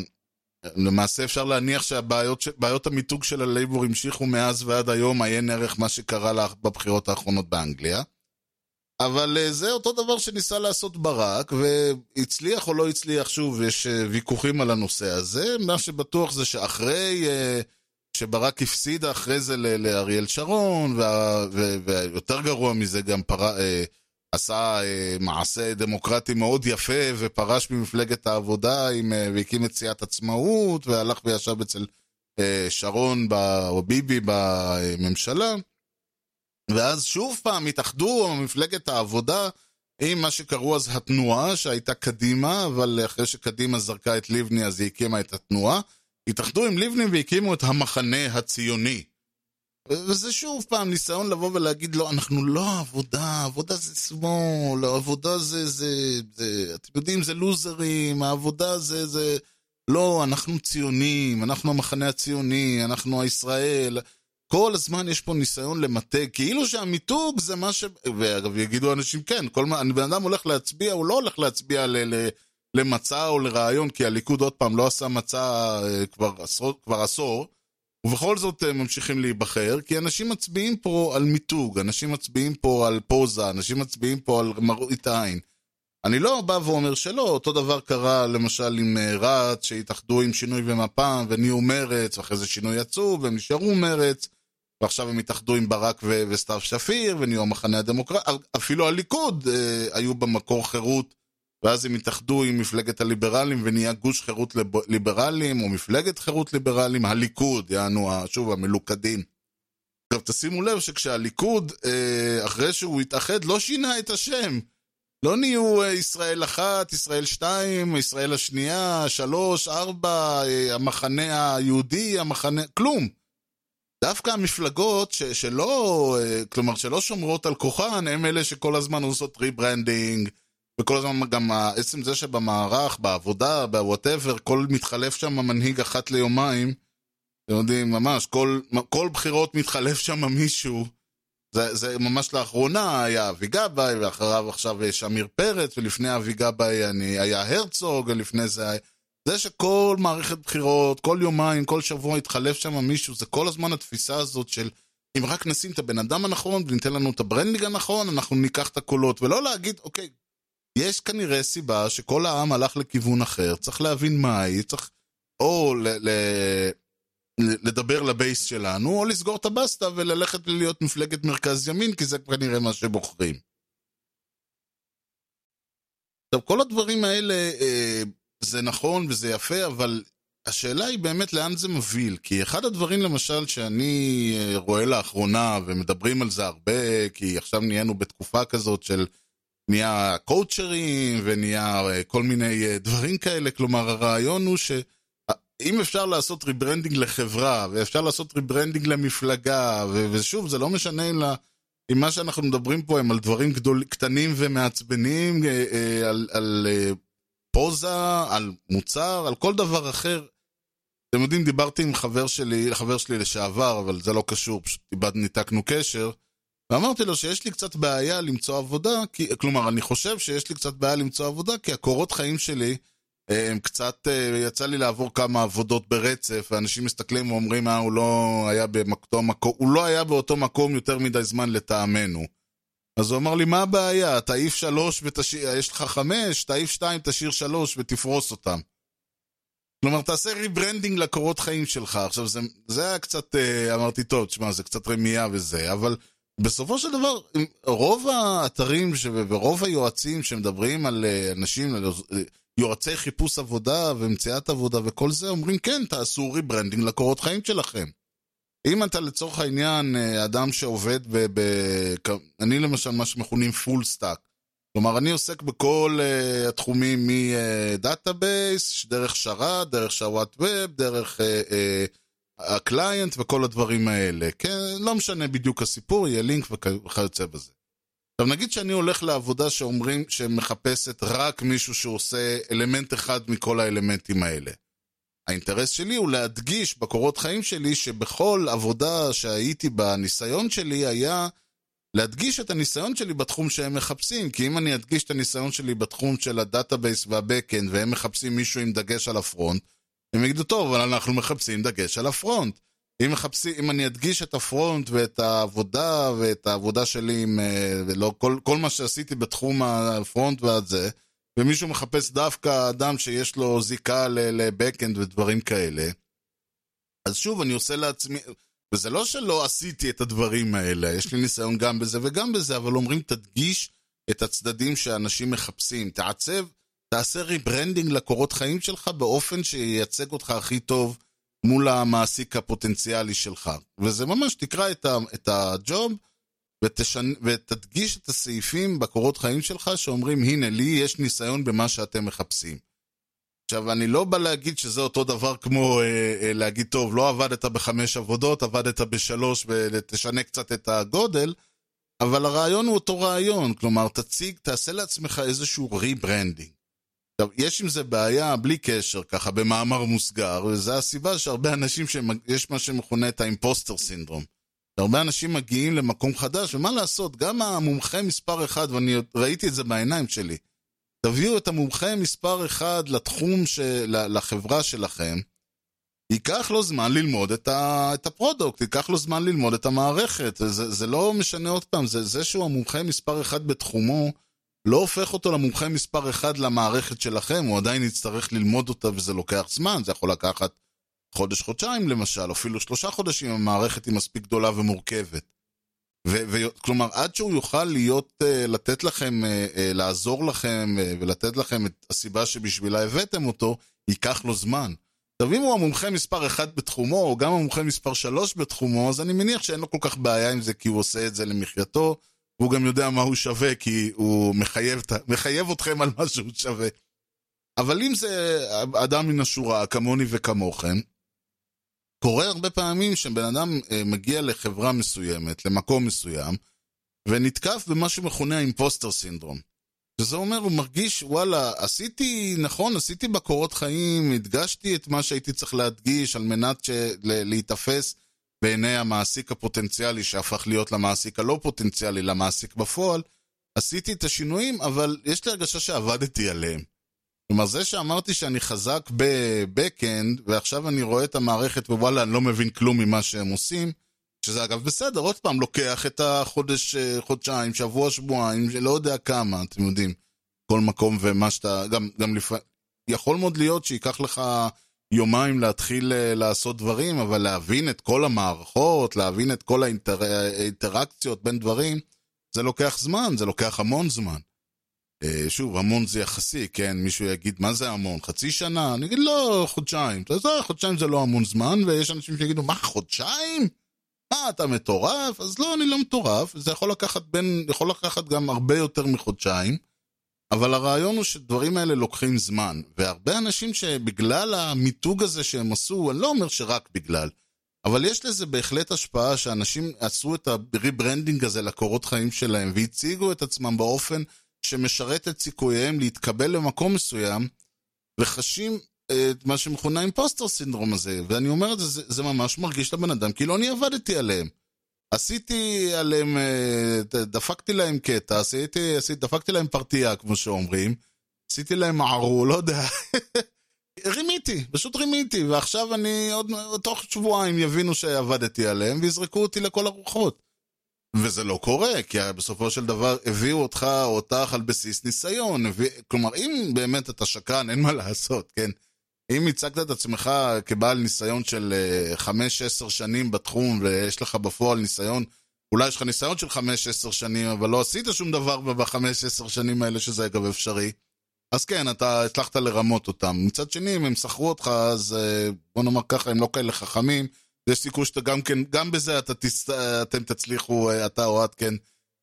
למעשה אפשר להניח שבעיות המיתוג של הלייבור המשיכו מאז ועד היום, עיין ערך מה שקרה בבחירות האחרונות באנגליה. אבל אה, זה אותו דבר שניסה לעשות ברק, והצליח או לא הצליח, שוב, יש אה, ויכוחים על הנושא הזה. מה שבטוח זה שאחרי אה, שברק הפסיד אחרי זה לאריאל שרון, ויותר גרוע מזה גם פר... עשה מעשה דמוקרטי מאוד יפה ופרש ממפלגת העבודה עם, והקים את סיעת עצמאות, והלך וישב אצל שרון או ביבי בממשלה. ואז שוב פעם התאחדו מפלגת העבודה עם מה שקראו אז התנועה, שהייתה קדימה, אבל אחרי שקדימה זרקה את לבני אז היא הקימה את התנועה. התאחדו עם לבני והקימו את המחנה הציוני. וזה שוב פעם ניסיון לבוא ולהגיד לא, אנחנו לא עבודה, עבודה זה שמאל, עבודה זה, זה, זה, אתם יודעים, זה לוזרים, העבודה זה, זה, לא, אנחנו ציונים, אנחנו המחנה הציוני, אנחנו הישראל. כל הזמן יש פה ניסיון למתג, כאילו שהמיתוג זה מה ש... ואגב, יגידו אנשים, כן, כל מה... בן אדם הולך להצביע, הוא לא הולך להצביע ל... ל... למצע או לרעיון, כי הליכוד עוד פעם לא עשה מצע אה, כבר עשור, כבר עשור, ובכל זאת הם ממשיכים להיבחר, כי אנשים מצביעים פה על מיתוג, אנשים מצביעים פה על פוזה, אנשים מצביעים פה על מראית עין. אני לא בא ואומר שלא, אותו דבר קרה למשל עם אה, רץ, שהתאחדו עם שינוי ומפ"ם ונהיו מרץ, ואחרי זה שינוי עצוב, והם נשארו מרץ. ועכשיו הם התאחדו עם ברק ו- וסתיו שפיר, ונהיו המחנה הדמוקרטי, אפילו הליכוד אה, היו במקור חירות, ואז הם התאחדו עם מפלגת הליברלים, ונהיה גוש חירות ליב- ליברלים, או מפלגת חירות ליברלים, הליכוד, יענו, שוב, המלוכדים. עכשיו, תשימו לב שכשהליכוד, אה, אחרי שהוא התאחד, לא שינה את השם. לא נהיו אה, ישראל אחת, ישראל שתיים, ישראל השנייה, שלוש, ארבע, אה, המחנה היהודי, המחנה... כלום. דווקא המפלגות ש, שלא, אה, כלומר, שלא שומרות על כוחן, הם אלה שכל הזמן עושות rebranding, וכל הזמן גם עצם זה שבמערך, בעבודה, ב whatever, כל מתחלף שם מנהיג אחת ליומיים, אתם יודעים, ממש, כל, כל בחירות מתחלף שם מישהו. זה, זה ממש לאחרונה היה אבי גבאי, ואחריו עכשיו יש עמיר פרץ, ולפני אבי גבאי היה הרצוג, ולפני זה היה... זה שכל מערכת בחירות, כל יומיים, כל שבוע יתחלף שם מישהו, זה כל הזמן התפיסה הזאת של אם רק נשים את הבן אדם הנכון וניתן לנו את ה branding הנכון, אנחנו ניקח את הקולות, ולא להגיד, אוקיי, יש כנראה סיבה שכל העם הלך לכיוון אחר, צריך להבין מה היא, צריך או ל- ל- לדבר ל base שלנו, או לסגור את הבסטה וללכת להיות מפלגת מרכז ימין, כי זה כנראה מה שבוחרים. עכשיו, כל הדברים האלה, אה, זה נכון וזה יפה, אבל השאלה היא באמת לאן זה מוביל. כי אחד הדברים למשל שאני אה, רואה לאחרונה, ומדברים על זה הרבה, כי עכשיו נהיינו בתקופה כזאת של נהיה קואוצ'רים ונהיה אה, כל מיני אה, דברים כאלה, כלומר הרעיון הוא שאם אפשר לעשות rebranding לחברה, ואפשר לעשות rebranding למפלגה, ושוב, זה לא משנה אם, לה, אם מה שאנחנו מדברים פה הם על דברים גדול, קטנים ומעצבנים, על, על פוזה, על מוצר, על כל דבר אחר. אתם יודעים, דיברתי עם חבר שלי, חבר שלי לשעבר, אבל זה לא קשור, פשוט איבד, ניתקנו קשר. ואמרתי לו שיש לי קצת בעיה למצוא עבודה, כי, כלומר, אני חושב שיש לי קצת בעיה למצוא עבודה, כי הקורות חיים שלי, אה, הם קצת, אה, יצא לי לעבור כמה עבודות ברצף, ואנשים מסתכלים ואומרים, אה, הוא לא היה באותו מקום, הוא לא היה באותו מקום יותר מדי זמן לטעמנו. אז הוא אמר לי, מה הבעיה? תעיף שלוש ותשאיר, יש לך חמש, תעיף שתיים, תשאיר שלוש ותפרוס אותם. כלומר, תעשה rebranding לקורות חיים שלך. עכשיו, זה, זה היה קצת, אה, אמרתי, טוב, תשמע, זה קצת רמייה וזה, אבל בסופו של דבר, רוב האתרים ש... ורוב היועצים שמדברים על אה, אנשים, על אה, יועצי חיפוש עבודה ומציאת עבודה וכל זה, אומרים, כן, תעשו rebranding לקורות חיים שלכם. אם אתה לצורך העניין אה, אדם שעובד ב... ב... אני למשל, מה שמכונים full stack. כלומר, אני עוסק בכל אה, התחומים מ database, דרך שרת, דרך שרת web, דרך ה client אה, אה, וכל הדברים האלה. כן, לא משנה בדיוק הסיפור, יהיה לינק וכיוצא בזה. עכשיו נגיד שאני הולך לעבודה שאומרים שמחפשת רק מישהו שעושה אלמנט אחד מכל האלמנטים האלה. האינטרס שלי הוא להדגיש בקורות חיים שלי שבכל עבודה שהייתי בניסיון שלי היה להדגיש את הניסיון שלי בתחום שהם מחפשים, כי אם אני אדגיש את הניסיון שלי בתחום של ה database וה backend והם מחפשים מישהו עם דגש על ה front, הם יגידו, טוב, אבל אנחנו מחפשים דגש על ה front. אם, מחפשים, אם אני אדגיש את ה front ואת העבודה ואת העבודה שלי עם, אה, ולא, כל, כל מה שעשיתי בתחום ה front והזה, ומישהו מחפש דווקא אדם שיש לו זיקה ל backend ודברים כאלה, אז שוב, אני עושה לעצמי, וזה לא שלא עשיתי את הדברים האלה, יש לי ניסיון גם בזה וגם בזה, אבל אומרים, תדגיש את הצדדים שאנשים מחפשים, תעצב, תעשה rebranding לקורות חיים שלך באופן שייצג אותך הכי טוב מול המעסיק הפוטנציאלי שלך. וזה ממש, תקרא את, ה, ה job ותשנ... ותדגיש את הסעיפים בקורות חיים שלך שאומרים, הנה, לי יש ניסיון במה שאתם מחפשים. עכשיו, אני לא בא להגיד שזה אותו דבר כמו אה, אה, להגיד, טוב, לא עבדת בחמש עבודות, עבדת בשלוש ותשנה קצת את הגודל, אבל הרעיון הוא אותו רעיון, כלומר, תציג, תעשה לעצמך איזשהו rebranding. עכשיו, יש עם זה בעיה בלי קשר, ככה, במאמר מוסגר, וזו הסיבה שהרבה אנשים, יש מה שמכונה את האימפוסטר סינדרום. הרבה אנשים מגיעים למקום חדש, ומה לעשות, גם המומחה מספר אחד, ואני ראיתי את זה בעיניים שלי, תביאו את המומחה מספר אחד לתחום, של, לחברה שלכם, ייקח לו זמן ללמוד את, ה, את הפרודוקט, ייקח לו זמן ללמוד את המערכת. זה, זה לא משנה עוד פעם, זה, זה שהוא המומחה מספר אחד בתחומו, לא הופך אותו למומחה מספר אחד למערכת שלכם, הוא עדיין יצטרך ללמוד אותה וזה לוקח זמן, זה יכול לקחת חודש, חודשיים למשל, אפילו שלושה חודשים, המערכת היא מספיק גדולה ומורכבת. כלומר, עד שהוא יוכל להיות, uh, לתת לכם, uh, uh, לעזור לכם uh, ולתת לכם את הסיבה שבשבילה הבאתם אותו, ייקח לו זמן. עכשיו, אם הוא המומחה מספר 1 בתחומו, או גם המומחה מספר 3 בתחומו, אז אני מניח שאין לו כל כך בעיה עם זה, כי הוא עושה את זה למחייתו, והוא גם יודע מה הוא שווה, כי הוא מחייב, מחייב אתכם על מה שהוא שווה. אבל אם זה אדם מן השורה, כמוני וכמוכם, קורה הרבה פעמים שבן אדם אה, מגיע לחברה מסוימת, למקום מסוים, ונתקף במה שמכונה האימפוסטר סינדרום. שזה אומר, הוא מרגיש, וואלה, עשיתי, נכון, עשיתי בקורות חיים, הדגשתי את מה שהייתי צריך להדגיש על מנת של... להיתפס בעיני המעסיק הפוטנציאלי שהפך להיות למעסיק הלא פוטנציאלי, למעסיק בפועל. עשיתי את השינויים, אבל יש לי הרגשה שעבדתי עליהם. כלומר, זה שאמרתי שאני חזק בבקאנד, ועכשיו אני רואה את המערכת ווואלה, אני לא מבין כלום ממה שהם עושים, שזה אגב בסדר, עוד פעם, לוקח את החודש, אה, חודשיים, שבוע, שבועיים, לא יודע כמה, אתם יודעים, כל מקום ומה שאתה, גם, גם לפעמים, יכול מאוד להיות שייקח לך יומיים להתחיל אה, לעשות דברים, אבל להבין את כל המערכות, להבין את כל האינטר... האינטראקציות בין דברים, זה לוקח זמן, זה לוקח המון זמן. אה, שוב, המון זה יחסי, כן? מישהו יגיד, מה זה המון? חצי שנה? אני אגיד, לא, חודשיים. אתה יודע, חודשיים זה לא המון זמן, ויש אנשים שיגידו, מה, חודשיים? מה, אתה מטורף? אז לא, אני לא מטורף. זה יכול לקחת בין, יכול לקחת גם הרבה יותר מחודשיים, אבל הרעיון הוא שדברים האלה לוקחים זמן. והרבה אנשים שבגלל המיתוג הזה שהם עשו, אני לא אומר שרק בגלל, אבל יש לזה בהחלט השפעה שאנשים עשו את ה rebranding הזה לקורות חיים שלהם, והציגו את עצמם באופן שמשרת את סיכוייהם להתקבל למקום מסוים, וחשים אה, את מה שמכונה impostor syndrome הזה, ואני אומר את זה, זה, זה ממש מרגיש לבן אדם כאילו אני עבדתי עליהם. עשיתי עליהם, אה, דפקתי להם קטע, עשיתי, עשיתי, דפקתי להם פרטייה, כמו שאומרים, עשיתי להם מערו, לא יודע. רימיתי, פשוט רימיתי, ועכשיו אני עוד, תוך שבועיים יבינו שעבדתי עליהם ויזרקו אותי לכל הרוחות. וזה לא קורה, כי בסופו של דבר הביאו אותך או אותך על בסיס ניסיון. כלומר, אם באמת אתה שקרן, אין מה לעשות, כן? אם הצגת את עצמך כבעל ניסיון של אה, חמש-עשר שנים בתחום, ויש לך בפועל ניסיון, אולי יש לך ניסיון של חמש-עשר שנים, אבל לא עשית שום דבר בחמש-עשר שנים האלה, שזה אגב אפשרי, אז כן, אתה הצלחת לרמות אותם. מצד שני, אם הם שכרו אותך, אז אה, בוא נאמר ככה, הם לא כאלה חכמים, יש סיכוי שאתה גם כן, גם בזה אתה תס... אתם תצליחו, אה, אתה או את כן,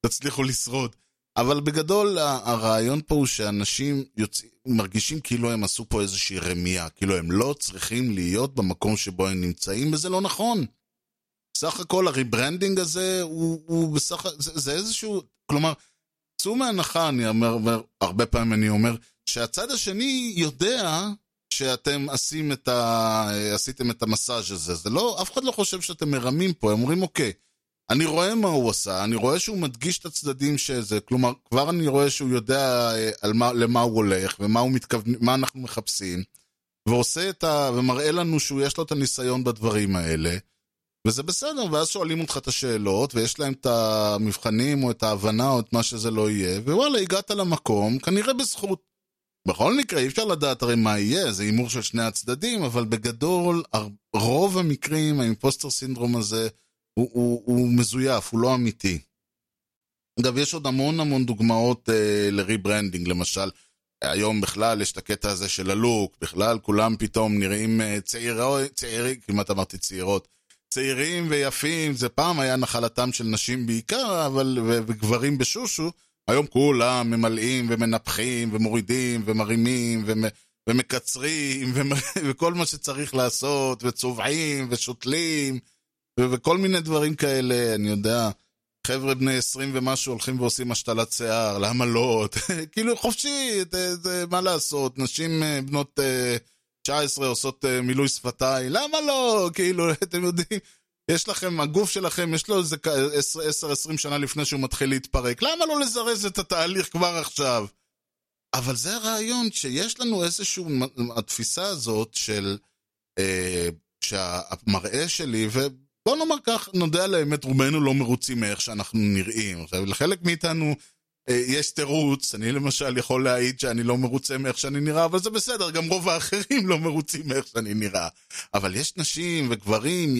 תצליחו לשרוד. אבל בגדול, הרעיון פה הוא שאנשים יוצאים, מרגישים כאילו הם עשו פה איזושהי רמייה, כאילו הם לא צריכים להיות במקום שבו הם נמצאים, וזה לא נכון. סך הכל ה rebranding הזה הוא, הוא בסך, זה, זה איזשהו, כלומר, צאו מהנחה, אני אומר, הרבה פעמים אני אומר, שהצד השני יודע שאתם עשים את ה... עשיתם את המסאז' הזה. זה לא, אף אחד לא חושב שאתם מרמים פה, הם אומרים, אוקיי, אני רואה מה הוא עשה, אני רואה שהוא מדגיש את הצדדים שזה, כלומר, כבר אני רואה שהוא יודע אה, על מה, למה הוא הולך, ומה הוא מתכוון, מה אנחנו מחפשים, ועושה את ה... ומראה לנו שהוא יש לו את הניסיון בדברים האלה, וזה בסדר, ואז שואלים אותך את השאלות, ויש להם את המבחנים, או את ההבנה, או את מה שזה לא יהיה, ווואלה, הגעת למקום, כנראה בזכות. בכל מקרה, אי אפשר לדעת הרי מה יהיה, זה הימור של שני הצדדים, אבל בגדול, רוב המקרים, ה impostor syndrome הזה, הוא, הוא, הוא מזויף, הוא לא אמיתי. אגב, יש עוד המון המון דוגמאות אה, ל rebranding, למשל, היום בכלל יש את הקטע הזה של הלוק, בכלל כולם פתאום נראים אה, צעירים, צעירים, כמעט אמרתי צעירות, צעירים ויפים, זה פעם היה נחלתם של נשים בעיקר, אבל, וגברים בשושו, היום כולם ממלאים ומנפחים ומורידים ומרימים ומ, ומקצרים וכל מה שצריך לעשות, וצובעים ושותלים וכל מיני דברים כאלה, אני יודע. חבר'ה בני 20 ומשהו הולכים ועושים השתלת שיער, למה לא? כאילו חופשי, זה, זה, מה לעשות? נשים אה, בנות 19 אה, עושות אה, מילוי שפתיים, למה לא? כאילו, אתם יודעים, יש לכם, הגוף שלכם, יש לו איזה 10-20 שנה לפני שהוא מתחיל להתפרק. למה לא לזרז את התהליך כבר עכשיו? אבל זה הרעיון, שיש לנו איזשהו, התפיסה הזאת של, אה, שהמראה שלי, ובוא נאמר כך, נודה על האמת, רובנו לא מרוצים מאיך שאנחנו נראים. עכשיו, לחלק מאיתנו אה, יש תירוץ, אני למשל יכול להעיד שאני לא מרוצה מאיך שאני נראה, אבל זה בסדר, גם רוב האחרים לא מרוצים מאיך שאני נראה. אבל יש נשים וגברים,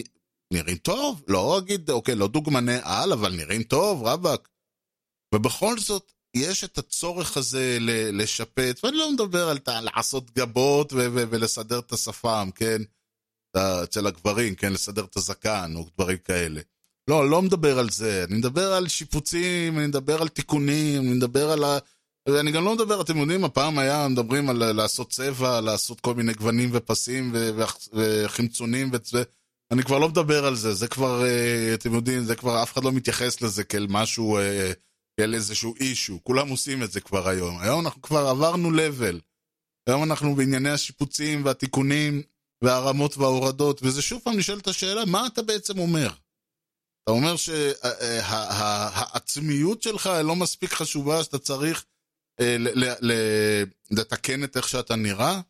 נראים טוב, לא אגיד, אוקיי, לא דוגמני על, אבל נראים טוב, רבאק. ובכל זאת, יש את הצורך הזה לשפץ, ואני לא מדבר על לעשות גבות ו- ו- ולסדר את השפם, כן? אצל הגברים, כן? לסדר את הזקן או דברים כאלה. לא, לא מדבר על זה, אני מדבר על שיפוצים, אני מדבר על תיקונים, אני מדבר על ה... ואני גם לא מדבר, אתם יודעים, הפעם היה, מדברים על לעשות צבע, לעשות כל מיני גוונים ופסים וחמצונים וזה. אני כבר לא מדבר על זה, זה כבר, אה, אתם יודעים, זה כבר, אף אחד לא מתייחס לזה כאל משהו, אה, כאל איזשהו אישו. כולם עושים את זה כבר היום. היום אנחנו כבר עברנו לבל. היום אנחנו בענייני השיפוצים והתיקונים והרמות וההורדות, וזה שוב פעם נשאלת השאלה, מה אתה בעצם אומר? אתה אומר שהעצמיות שלך לא מספיק חשובה, שאתה צריך אה, לתקן את איך שאתה נראה?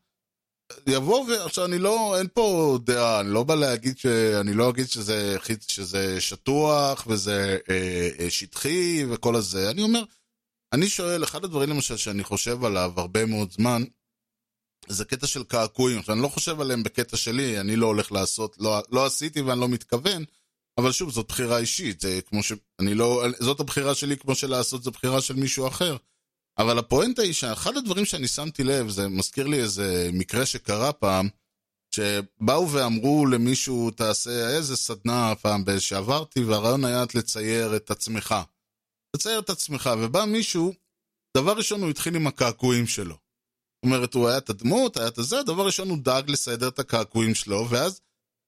יבוא ו... עכשיו, אני לא, אין פה דעה, אני לא בא להגיד ש... אני לא אגיד שזה, שזה שטוח וזה אה, אה, שטחי וכל הזה. אני אומר, אני שואל, אחד הדברים למשל שאני חושב עליו הרבה מאוד זמן, זה קטע של קעקועים. עכשיו, אני לא חושב עליהם בקטע שלי, אני לא הולך לעשות, לא, לא עשיתי ואני לא מתכוון, אבל שוב, זאת בחירה אישית, זה כמו ש... אני לא... זאת הבחירה שלי כמו שלעשות זו בחירה של מישהו אחר. אבל הפואנטה היא שאחד הדברים שאני שמתי לב, זה מזכיר לי איזה מקרה שקרה פעם, שבאו ואמרו למישהו, תעשה איזה סדנה פעם שעברתי, והרעיון היה לצייר את עצמך. לצייר את עצמך, ובא מישהו, דבר ראשון הוא התחיל עם הקעקועים שלו. זאת אומרת, הוא היה את הדמות, היה את הזה, דבר ראשון הוא דאג לסדר את הקעקועים שלו, ואז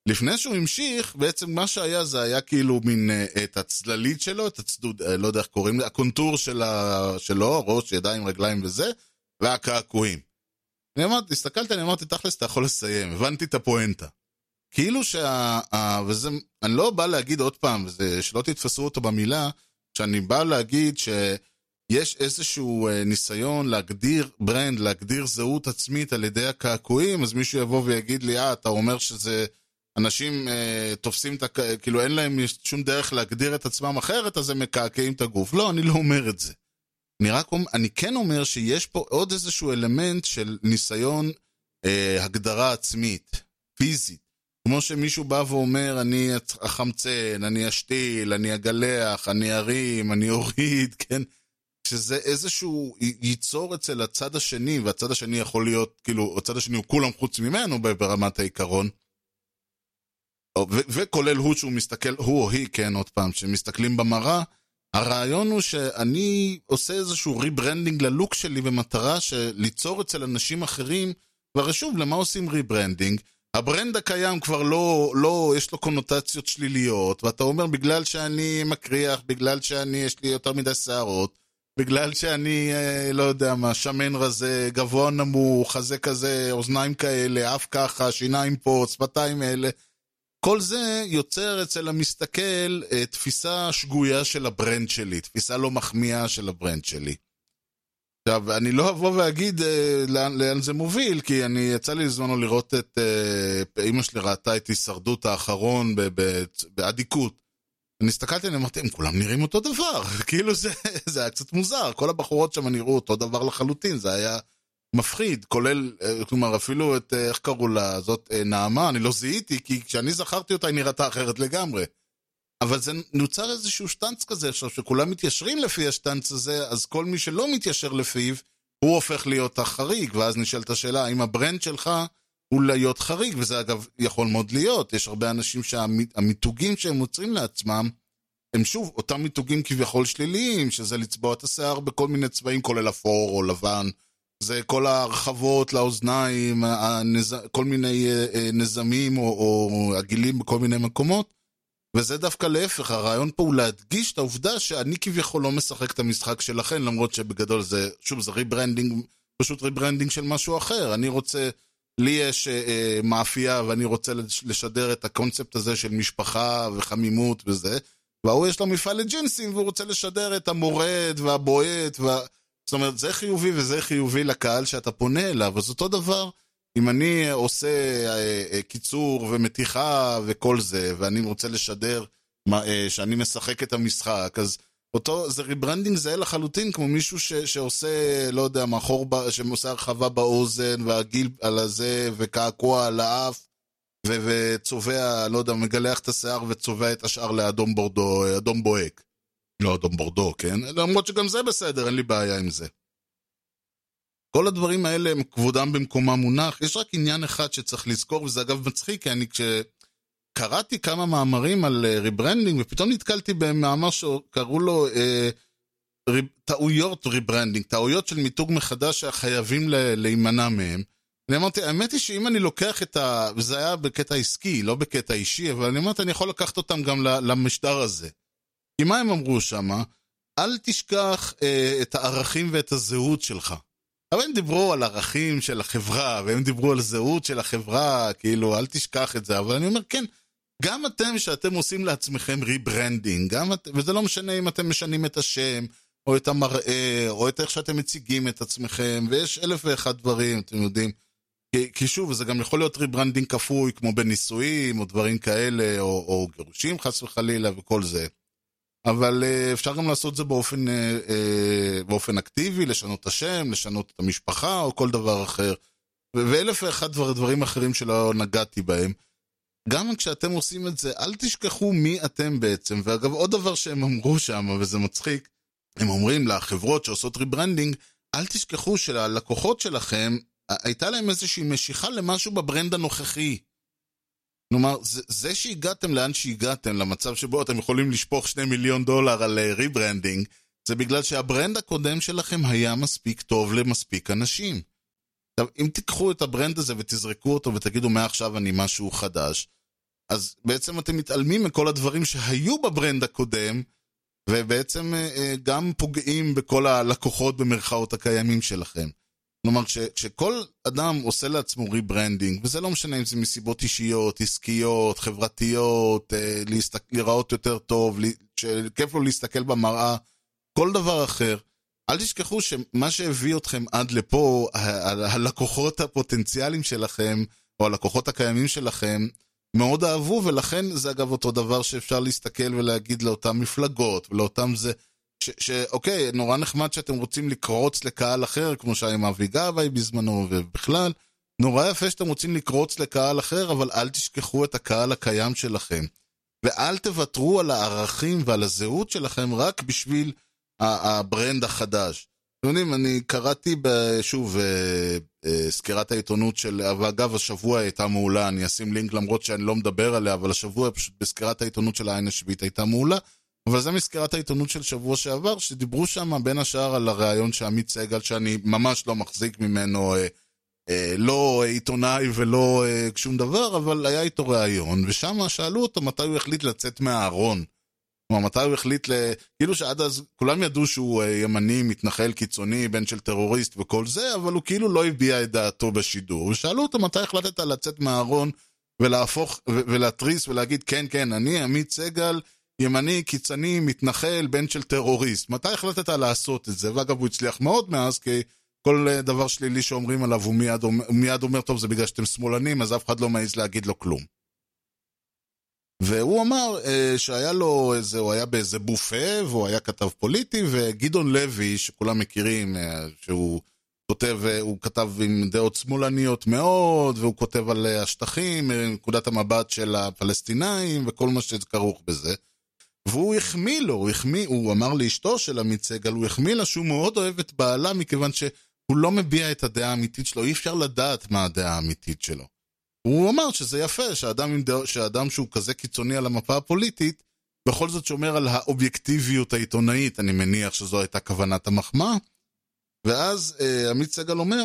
לפני שהוא המשיך, בעצם מה שהיה זה היה כאילו מין אה, את הצללית שלו, את הצדוד, אה, לא יודע איך קוראים לזה, הקונטור של ה... שלו, ראש, ידיים, רגליים וזה, והקעקועים. אני אמרתי, הסתכלתי, אני אמרתי, תכלס, אתה יכול לסיים, הבנתי את הפואנטה. כאילו שה... וזה, אני לא בא להגיד עוד פעם, וזה, שלא תתפסו אותו במילה, שאני בא להגיד שיש איזשהו אה, ניסיון להגדיר ברנד, להגדיר זהות עצמית על ידי הקעקועים, אז מישהו יבוא ויגיד לי, אה, אתה אומר שזה... אנשים אה, תופסים את ה... כאילו אין להם שום דרך להגדיר את עצמם אחרת, אז הם מקעקעים את הגוף. לא, אני לא אומר את זה. אני רק אומר, אני כן אומר שיש פה עוד איזשהו אלמנט של ניסיון אה, הגדרה עצמית, פיזית. כמו שמישהו בא ואומר, אני החמצן, אני אשתיל, אני אגלח, אני ארים, אני אוריד, כן? שזה איזשהו ייצור אצל הצד השני, והצד השני יכול להיות, כאילו, הצד השני הוא כולם חוץ ממנו ברמת העיקרון. וכולל הוא שהוא מסתכל, הוא או היא, כן, עוד פעם, שמסתכלים במראה, הרעיון הוא שאני עושה איזשהו rebranding ללוק שלי במטרה של ליצור אצל אנשים אחרים, והרי שוב, למה עושים rebranding? ה brand הקיים כבר לא, לא, יש לו קונוטציות שליליות, ואתה אומר, בגלל שאני מקריח, בגלל שאני, יש לי יותר מדי שערות, בגלל שאני, אה, לא יודע מה, שמן רזה, גבוה נמוך, חזה כזה, אוזניים כאלה, אף ככה, שיניים פה, שפתיים אלה. כל זה יוצר אצל המסתכל אה, תפיסה שגויה של ה brand שלי, תפיסה לא מחמיאה של ה brand שלי. עכשיו, אני לא אבוא ואגיד אה, לאן, לאן זה מוביל, כי אני, יצא לי בזמנו לראות את... אה, אימא שלי ראתה את הישרדות האחרון באדיקות. אני הסתכלתי, אני אמרתי, הם כולם נראים אותו דבר, כאילו זה, זה היה קצת מוזר, כל הבחורות שם נראו אותו דבר לחלוטין, זה היה מפחיד, כולל, אה, כלומר, אפילו את, אה, איך קראו לה, זאת אה, נעמה, אני לא זיהיתי, כי כשאני זכרתי אותה היא נראתה אחרת לגמרי. אבל זה נוצר איזשהו שטנץ כזה עכשיו, שכולם מתיישרים לפי השטנץ הזה, אז כל מי שלא מתיישר לפיו, הוא הופך להיות החריג, ואז נשאלת השאלה, האם ה brand שלך הוא להיות חריג, וזה אגב יכול מאוד להיות, יש הרבה אנשים שהמיתוגים שהם יוצרים לעצמם, הם שוב אותם מיתוגים כביכול שליליים, שזה לצבוע את השיער בכל מיני צבעים, כולל אפור או לבן. זה כל ההרחבות לאוזניים, הנז... כל מיני אה, אה, נזמים או, או עגילים בכל מיני מקומות. וזה דווקא להפך, הרעיון פה הוא להדגיש את העובדה שאני כביכול לא משחק את המשחק שלכם, למרות שבגדול זה, שוב, זה rebranding, פשוט rebranding של משהו אחר. אני רוצה, לי יש אה, אה מאפייה ואני רוצה לשדר את הקונספט הזה של משפחה וחמימות וזה, וההוא יש לו מפעל לג'ינסים והוא רוצה לשדר את המורד והבועט וה... זאת אומרת, זה חיובי וזה חיובי לקהל שאתה פונה אליו, אז אותו דבר, אם אני עושה אה, אה, קיצור ומתיחה וכל זה, ואני רוצה לשדר אה, שאני משחק את המשחק, אז אותו, זה rebranding זהה לחלוטין, כמו מישהו ש, שעושה, לא יודע, מאחור, שעושה הרחבה באוזן, ועגיל על הזה, וקעקוע על האף, וצובע, לא יודע, מגלח את השיער וצובע את השאר לאדום בורדו, אדום בוהק. לא אדום בורדו, כן? למרות שגם זה בסדר, אין לי בעיה עם זה. כל הדברים האלה הם כבודם במקומם מונח, יש רק עניין אחד שצריך לזכור, וזה אגב מצחיק, כי אני כשקראתי כמה מאמרים על rebranding, אה, ופתאום נתקלתי במאמר שקראו לו אה, reb, טעויות rebranding, טעויות של מיתוג מחדש שחייבים להימנע מהם. אני אמרתי, האמת היא שאם אני לוקח את ה... וזה היה בקטע עסקי, לא בקטע אישי, אבל אני אמרתי, אני יכול לקחת אותם גם למשטר הזה. כי מה הם אמרו שמה? אל תשכח אה, את הערכים ואת הזהות שלך. אבל הם דיברו על ערכים של החברה, והם דיברו על זהות של החברה, כאילו, אל תשכח את זה. אבל אני אומר, כן, גם אתם, שאתם עושים לעצמכם rebranding, את... וזה לא משנה אם אתם משנים את השם, או את המראה, או את איך שאתם מציגים את עצמכם, ויש אלף ואחד דברים, אתם יודעים. כי, כי שוב, זה גם יכול להיות rebranding כפוי, כמו בנישואים, או דברים כאלה, או, או גירושים חס וחלילה, וכל זה. אבל אה, אפשר גם לעשות זה באופן, אה, אה, באופן אקטיבי, לשנות את השם, לשנות את המשפחה או כל דבר אחר. ואלף ואחד דבר, דברים אחרים שלא נגעתי בהם. גם כשאתם עושים את זה, אל תשכחו מי אתם בעצם. ואגב, עוד דבר שהם אמרו שם, וזה מצחיק, הם אומרים לחברות שעושות rebranding, אל תשכחו שללקוחות שלכם, הייתה להם איזושהי משיכה למשהו ב brand הנוכחי. כלומר, זה, זה שהגעתם לאן שהגעתם, למצב שבו אתם יכולים לשפוך שני מיליון דולר על rebranding, אה, זה בגלל שה brand הקודם שלכם היה מספיק טוב למספיק אנשים. עכשיו, אם תיקחו את ה brand הזה ותזרקו אותו ותגידו מעכשיו אני משהו חדש, אז בעצם אתם מתעלמים מכל הדברים שהיו ב brand הקודם, ובעצם אה, אה, גם פוגעים בכל הלקוחות במרכאות הקיימים שלכם. כלומר, כש, כשכל אדם עושה לעצמו rebranding, וזה לא משנה אם זה מסיבות אישיות, עסקיות, חברתיות, אה, להיראות יותר טוב, שכיף לו להסתכל במראה, כל דבר אחר, אל תשכחו שמה שהביא אתכם עד לפה, הלקוחות הפוטנציאליים שלכם, או הלקוחות הקיימים שלכם, מאוד אהבו, ולכן זה אגב אותו דבר שאפשר להסתכל ולהגיד לאותן מפלגות, ולאותם זה... שאוקיי, נורא נחמד שאתם רוצים לקרוץ לקהל אחר, כמו שהיה עם אבי גבאי בזמנו, ובכלל, נורא יפה שאתם רוצים לקרוץ לקהל אחר, אבל אל תשכחו את הקהל הקיים שלכם. ואל תוותרו על הערכים ועל הזהות שלכם רק בשביל ה brand החדש. אתם יודעים, אני קראתי שוב אה, אה, סקירת העיתונות של, ואגב, השבוע הייתה מעולה, אני אשים לינק למרות שאני לא מדבר עליה, אבל השבוע פשוט בסקירת העיתונות של העין השביעית הייתה מעולה. אבל זה מסקירת העיתונות של שבוע שעבר, שדיברו שם בין השאר על הריאיון שעמית סגל, שאני ממש לא מחזיק ממנו, אה, אה, לא עיתונאי ולא אה, שום דבר, אבל היה איתו ריאיון, ושם שאלו אותו מתי הוא החליט לצאת מהארון. כלומר, מתי הוא החליט ל... כאילו שעד אז כולם ידעו שהוא אה, ימני, מתנחל קיצוני, בן של טרוריסט וכל זה, אבל הוא כאילו לא הביע את דעתו בשידור. ושאלו אותו מתי החלטת לצאת מהארון ולהפוך, ולהתריס ולהגיד, כן, כן, אני עמית סגל, ימני, קיצני, מתנחל, בן של טרוריסט. מתי החלטת לעשות את זה? ואגב, הוא הצליח מאוד מאז, כי כל דבר שלילי שאומרים עליו, הוא מיד, הוא מיד אומר, טוב, זה בגלל שאתם שמאלנים, אז אף אחד לא מעז להגיד לו כלום. והוא אמר אה, שהיה לו איזה, הוא היה באיזה בופה, והוא היה כתב פוליטי, וגדעון לוי, שכולם מכירים, אה, שהוא כותב, אה, הוא כתב עם דעות שמאלניות מאוד, והוא כותב על אה, השטחים, אה, נקודת המבט של הפלסטינאים, וכל מה שכרוך בזה. והוא החמיא לו, הוא החמיא, הוא אמר לאשתו של עמית סגל, הוא החמיא לה שהוא מאוד אוהב את בעלה, מכיוון שהוא לא מביע את הדעה האמיתית שלו, אי אפשר לדעת מה הדעה האמיתית שלו. הוא אמר שזה יפה, שאדם, דע... שאדם שהוא כזה קיצוני על המפה הפוליטית, בכל זאת שומר על האובייקטיביות העיתונאית, אני מניח שזו הייתה כוונת המחמאה. ואז אה, עמית סגל אומר,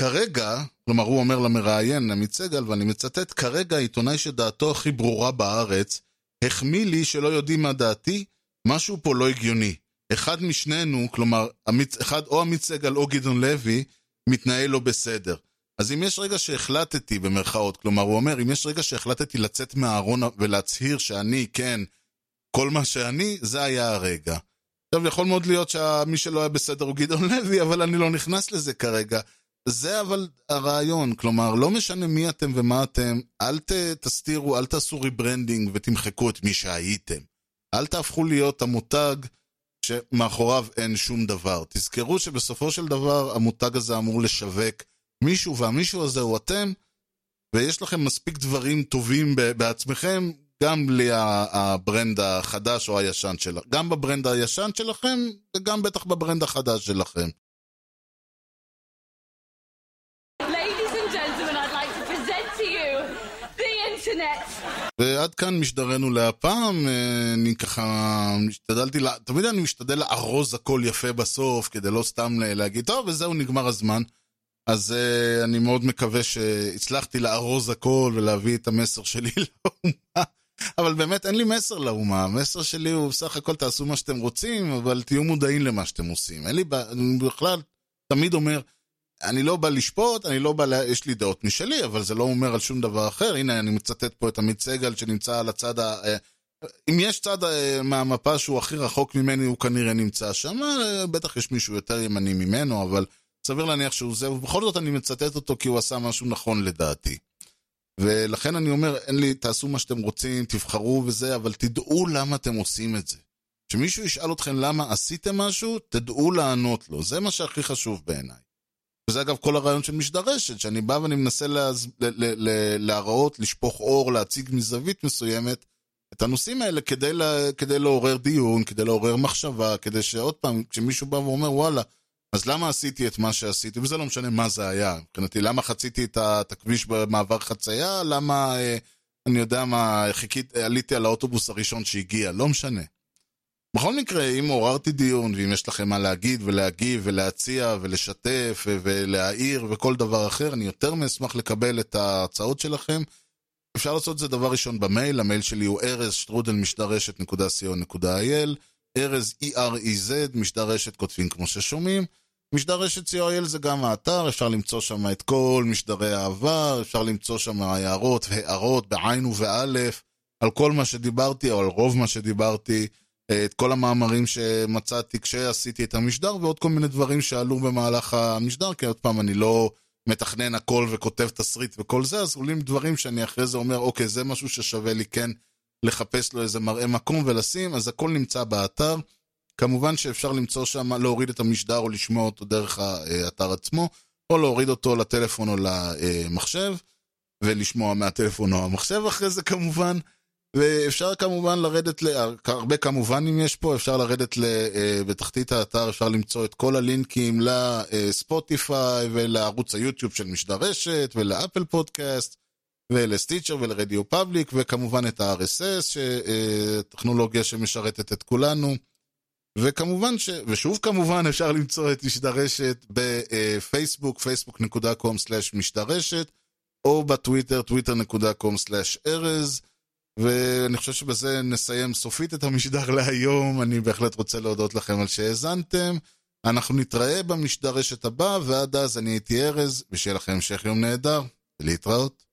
כרגע, כלומר הוא אומר למראיין, עמית סגל, ואני מצטט, כרגע העיתונאי שדעתו הכי ברורה בארץ, החמיא לי שלא יודעים מה דעתי, משהו פה לא הגיוני. אחד משנינו, כלומר, עמית, אחד או עמית סגל או גדעון לוי, מתנהל לא בסדר. אז אם יש רגע שהחלטתי, במרכאות, כלומר, הוא אומר, אם יש רגע שהחלטתי לצאת מהארון ולהצהיר שאני, כן, כל מה שאני, זה היה הרגע. עכשיו, יכול מאוד להיות שמי שלא היה בסדר הוא גדעון לוי, אבל אני לא נכנס לזה כרגע. זה אבל הרעיון, כלומר, לא משנה מי אתם ומה אתם, אל ת, תסתירו, אל תעשו rebranding ותמחקו את מי שהייתם. אל תהפכו להיות המותג שמאחוריו אין שום דבר. תזכרו שבסופו של דבר המותג הזה אמור לשווק מישהו, והמישהו הזה הוא אתם, ויש לכם מספיק דברים טובים בעצמכם, גם בלי ה brand החדש או הישן שלכם. גם ב brand הישן שלכם, וגם בטח ב brand החדש שלכם. ועד כאן משדרנו להפעם, אה, אני ככה משתדלתי, לה... תמיד אני משתדל לארוז הכל יפה בסוף, כדי לא סתם להגיד, טוב, וזהו, נגמר הזמן. אז uh, אני מאוד מקווה שהצלחתי לארוז הכל ולהביא את המסר שלי לאומה. אבל באמת אין לי מסר לאומה, המסר שלי הוא בסך הכל תעשו מה שאתם רוצים, אבל תהיו מודעים למה שאתם עושים. אין לי, אני בכלל תמיד אומר, אני לא בא לשפוט, אני לא בא, לה... יש לי דעות משלי, אבל זה לא אומר על שום דבר אחר. הנה, אני מצטט פה את עמית סגל שנמצא על הצד ה... אה, אם יש צד אה, מהמפה שהוא הכי רחוק ממני, הוא כנראה נמצא שם. בטח יש מישהו יותר ימני ממנו, אבל סביר להניח שהוא זה, ובכל זאת אני מצטט אותו כי הוא עשה משהו נכון לדעתי. ולכן אני אומר, אין לי, תעשו מה שאתם רוצים, תבחרו וזה, אבל תדעו למה אתם עושים את זה. כשמישהו ישאל אתכם למה עשיתם משהו, תדעו לענות לו. זה מה שהכי חשוב בעיניי. וזה אגב כל הרעיון של משדרשת, שאני בא ואני מנסה להז... ל... ל... ל... להראות, לשפוך אור, להציג מזווית מסוימת את הנושאים האלה כדי, לה... כדי לעורר דיון, כדי לעורר מחשבה, כדי שעוד פעם, כשמישהו בא ואומר וואלה, אז למה עשיתי את מה שעשיתי? וזה לא משנה מה זה היה. מבחינתי, למה חציתי את הכביש במעבר חצייה? למה, אה, אני יודע מה, חיכית, עליתי על האוטובוס הראשון שהגיע? לא משנה. בכל מקרה, אם עוררתי דיון, ואם יש לכם מה להגיד ולהגיב ולהציע ולשתף ולהעיר וכל דבר אחר, אני יותר מאשמח לקבל את ההצעות שלכם. אפשר לעשות את זה דבר ראשון במייל, המייל שלי הוא ארז שטרודל משדרשת.co.il ארז E-R-E-Z, משדר רשת כותבים כמו ששומעים. משדר רשת co.il זה גם האתר, אפשר למצוא שם את כל משדרי העבר, אפשר למצוא שם הערות והערות בעין ובאלף, על כל מה שדיברתי, או על רוב מה שדיברתי, את כל המאמרים שמצאתי כשעשיתי את המשדר, ועוד כל מיני דברים שעלו במהלך המשדר, כי עוד פעם, אני לא מתכנן הכל וכותב תסריט וכל זה, אז עולים דברים שאני אחרי זה אומר, אוקיי, זה משהו ששווה לי כן לחפש לו איזה מראה מקום ולשים, אז הכל נמצא באתר. כמובן שאפשר למצוא שם, להוריד את המשדר או לשמוע אותו דרך האתר עצמו. או להוריד אותו לטלפון או למחשב, ולשמוע מהטלפון או המחשב אחרי זה כמובן. ואפשר כמובן לרדת, ל... הרבה כמובנים יש פה, אפשר לרדת ל... אה, בתחתית האתר, אפשר למצוא את כל הלינקים לספוטיפיי ולערוץ היוטיוב של משדרשת ולאפל פודקאסט ולסטיצ'ר ולרדיו פאבליק וכמובן את ה-RSS, אה, טכנולוגיה שמשרתת את כולנו. וכמובן ש... ושוב כמובן אפשר למצוא את משדרשת בפייסבוק, facebook.com/משדרשת או בטוויטר, twitter.com/ארז. ואני חושב שבזה נסיים סופית את המשדר להיום. אני בהחלט רוצה להודות לכם על שהאזנתם. אנחנו נתראה במשדר רשת הבא, ועד אז אני הייתי ארז, ושיהיה לכם המשך יום נהדר. להתראות.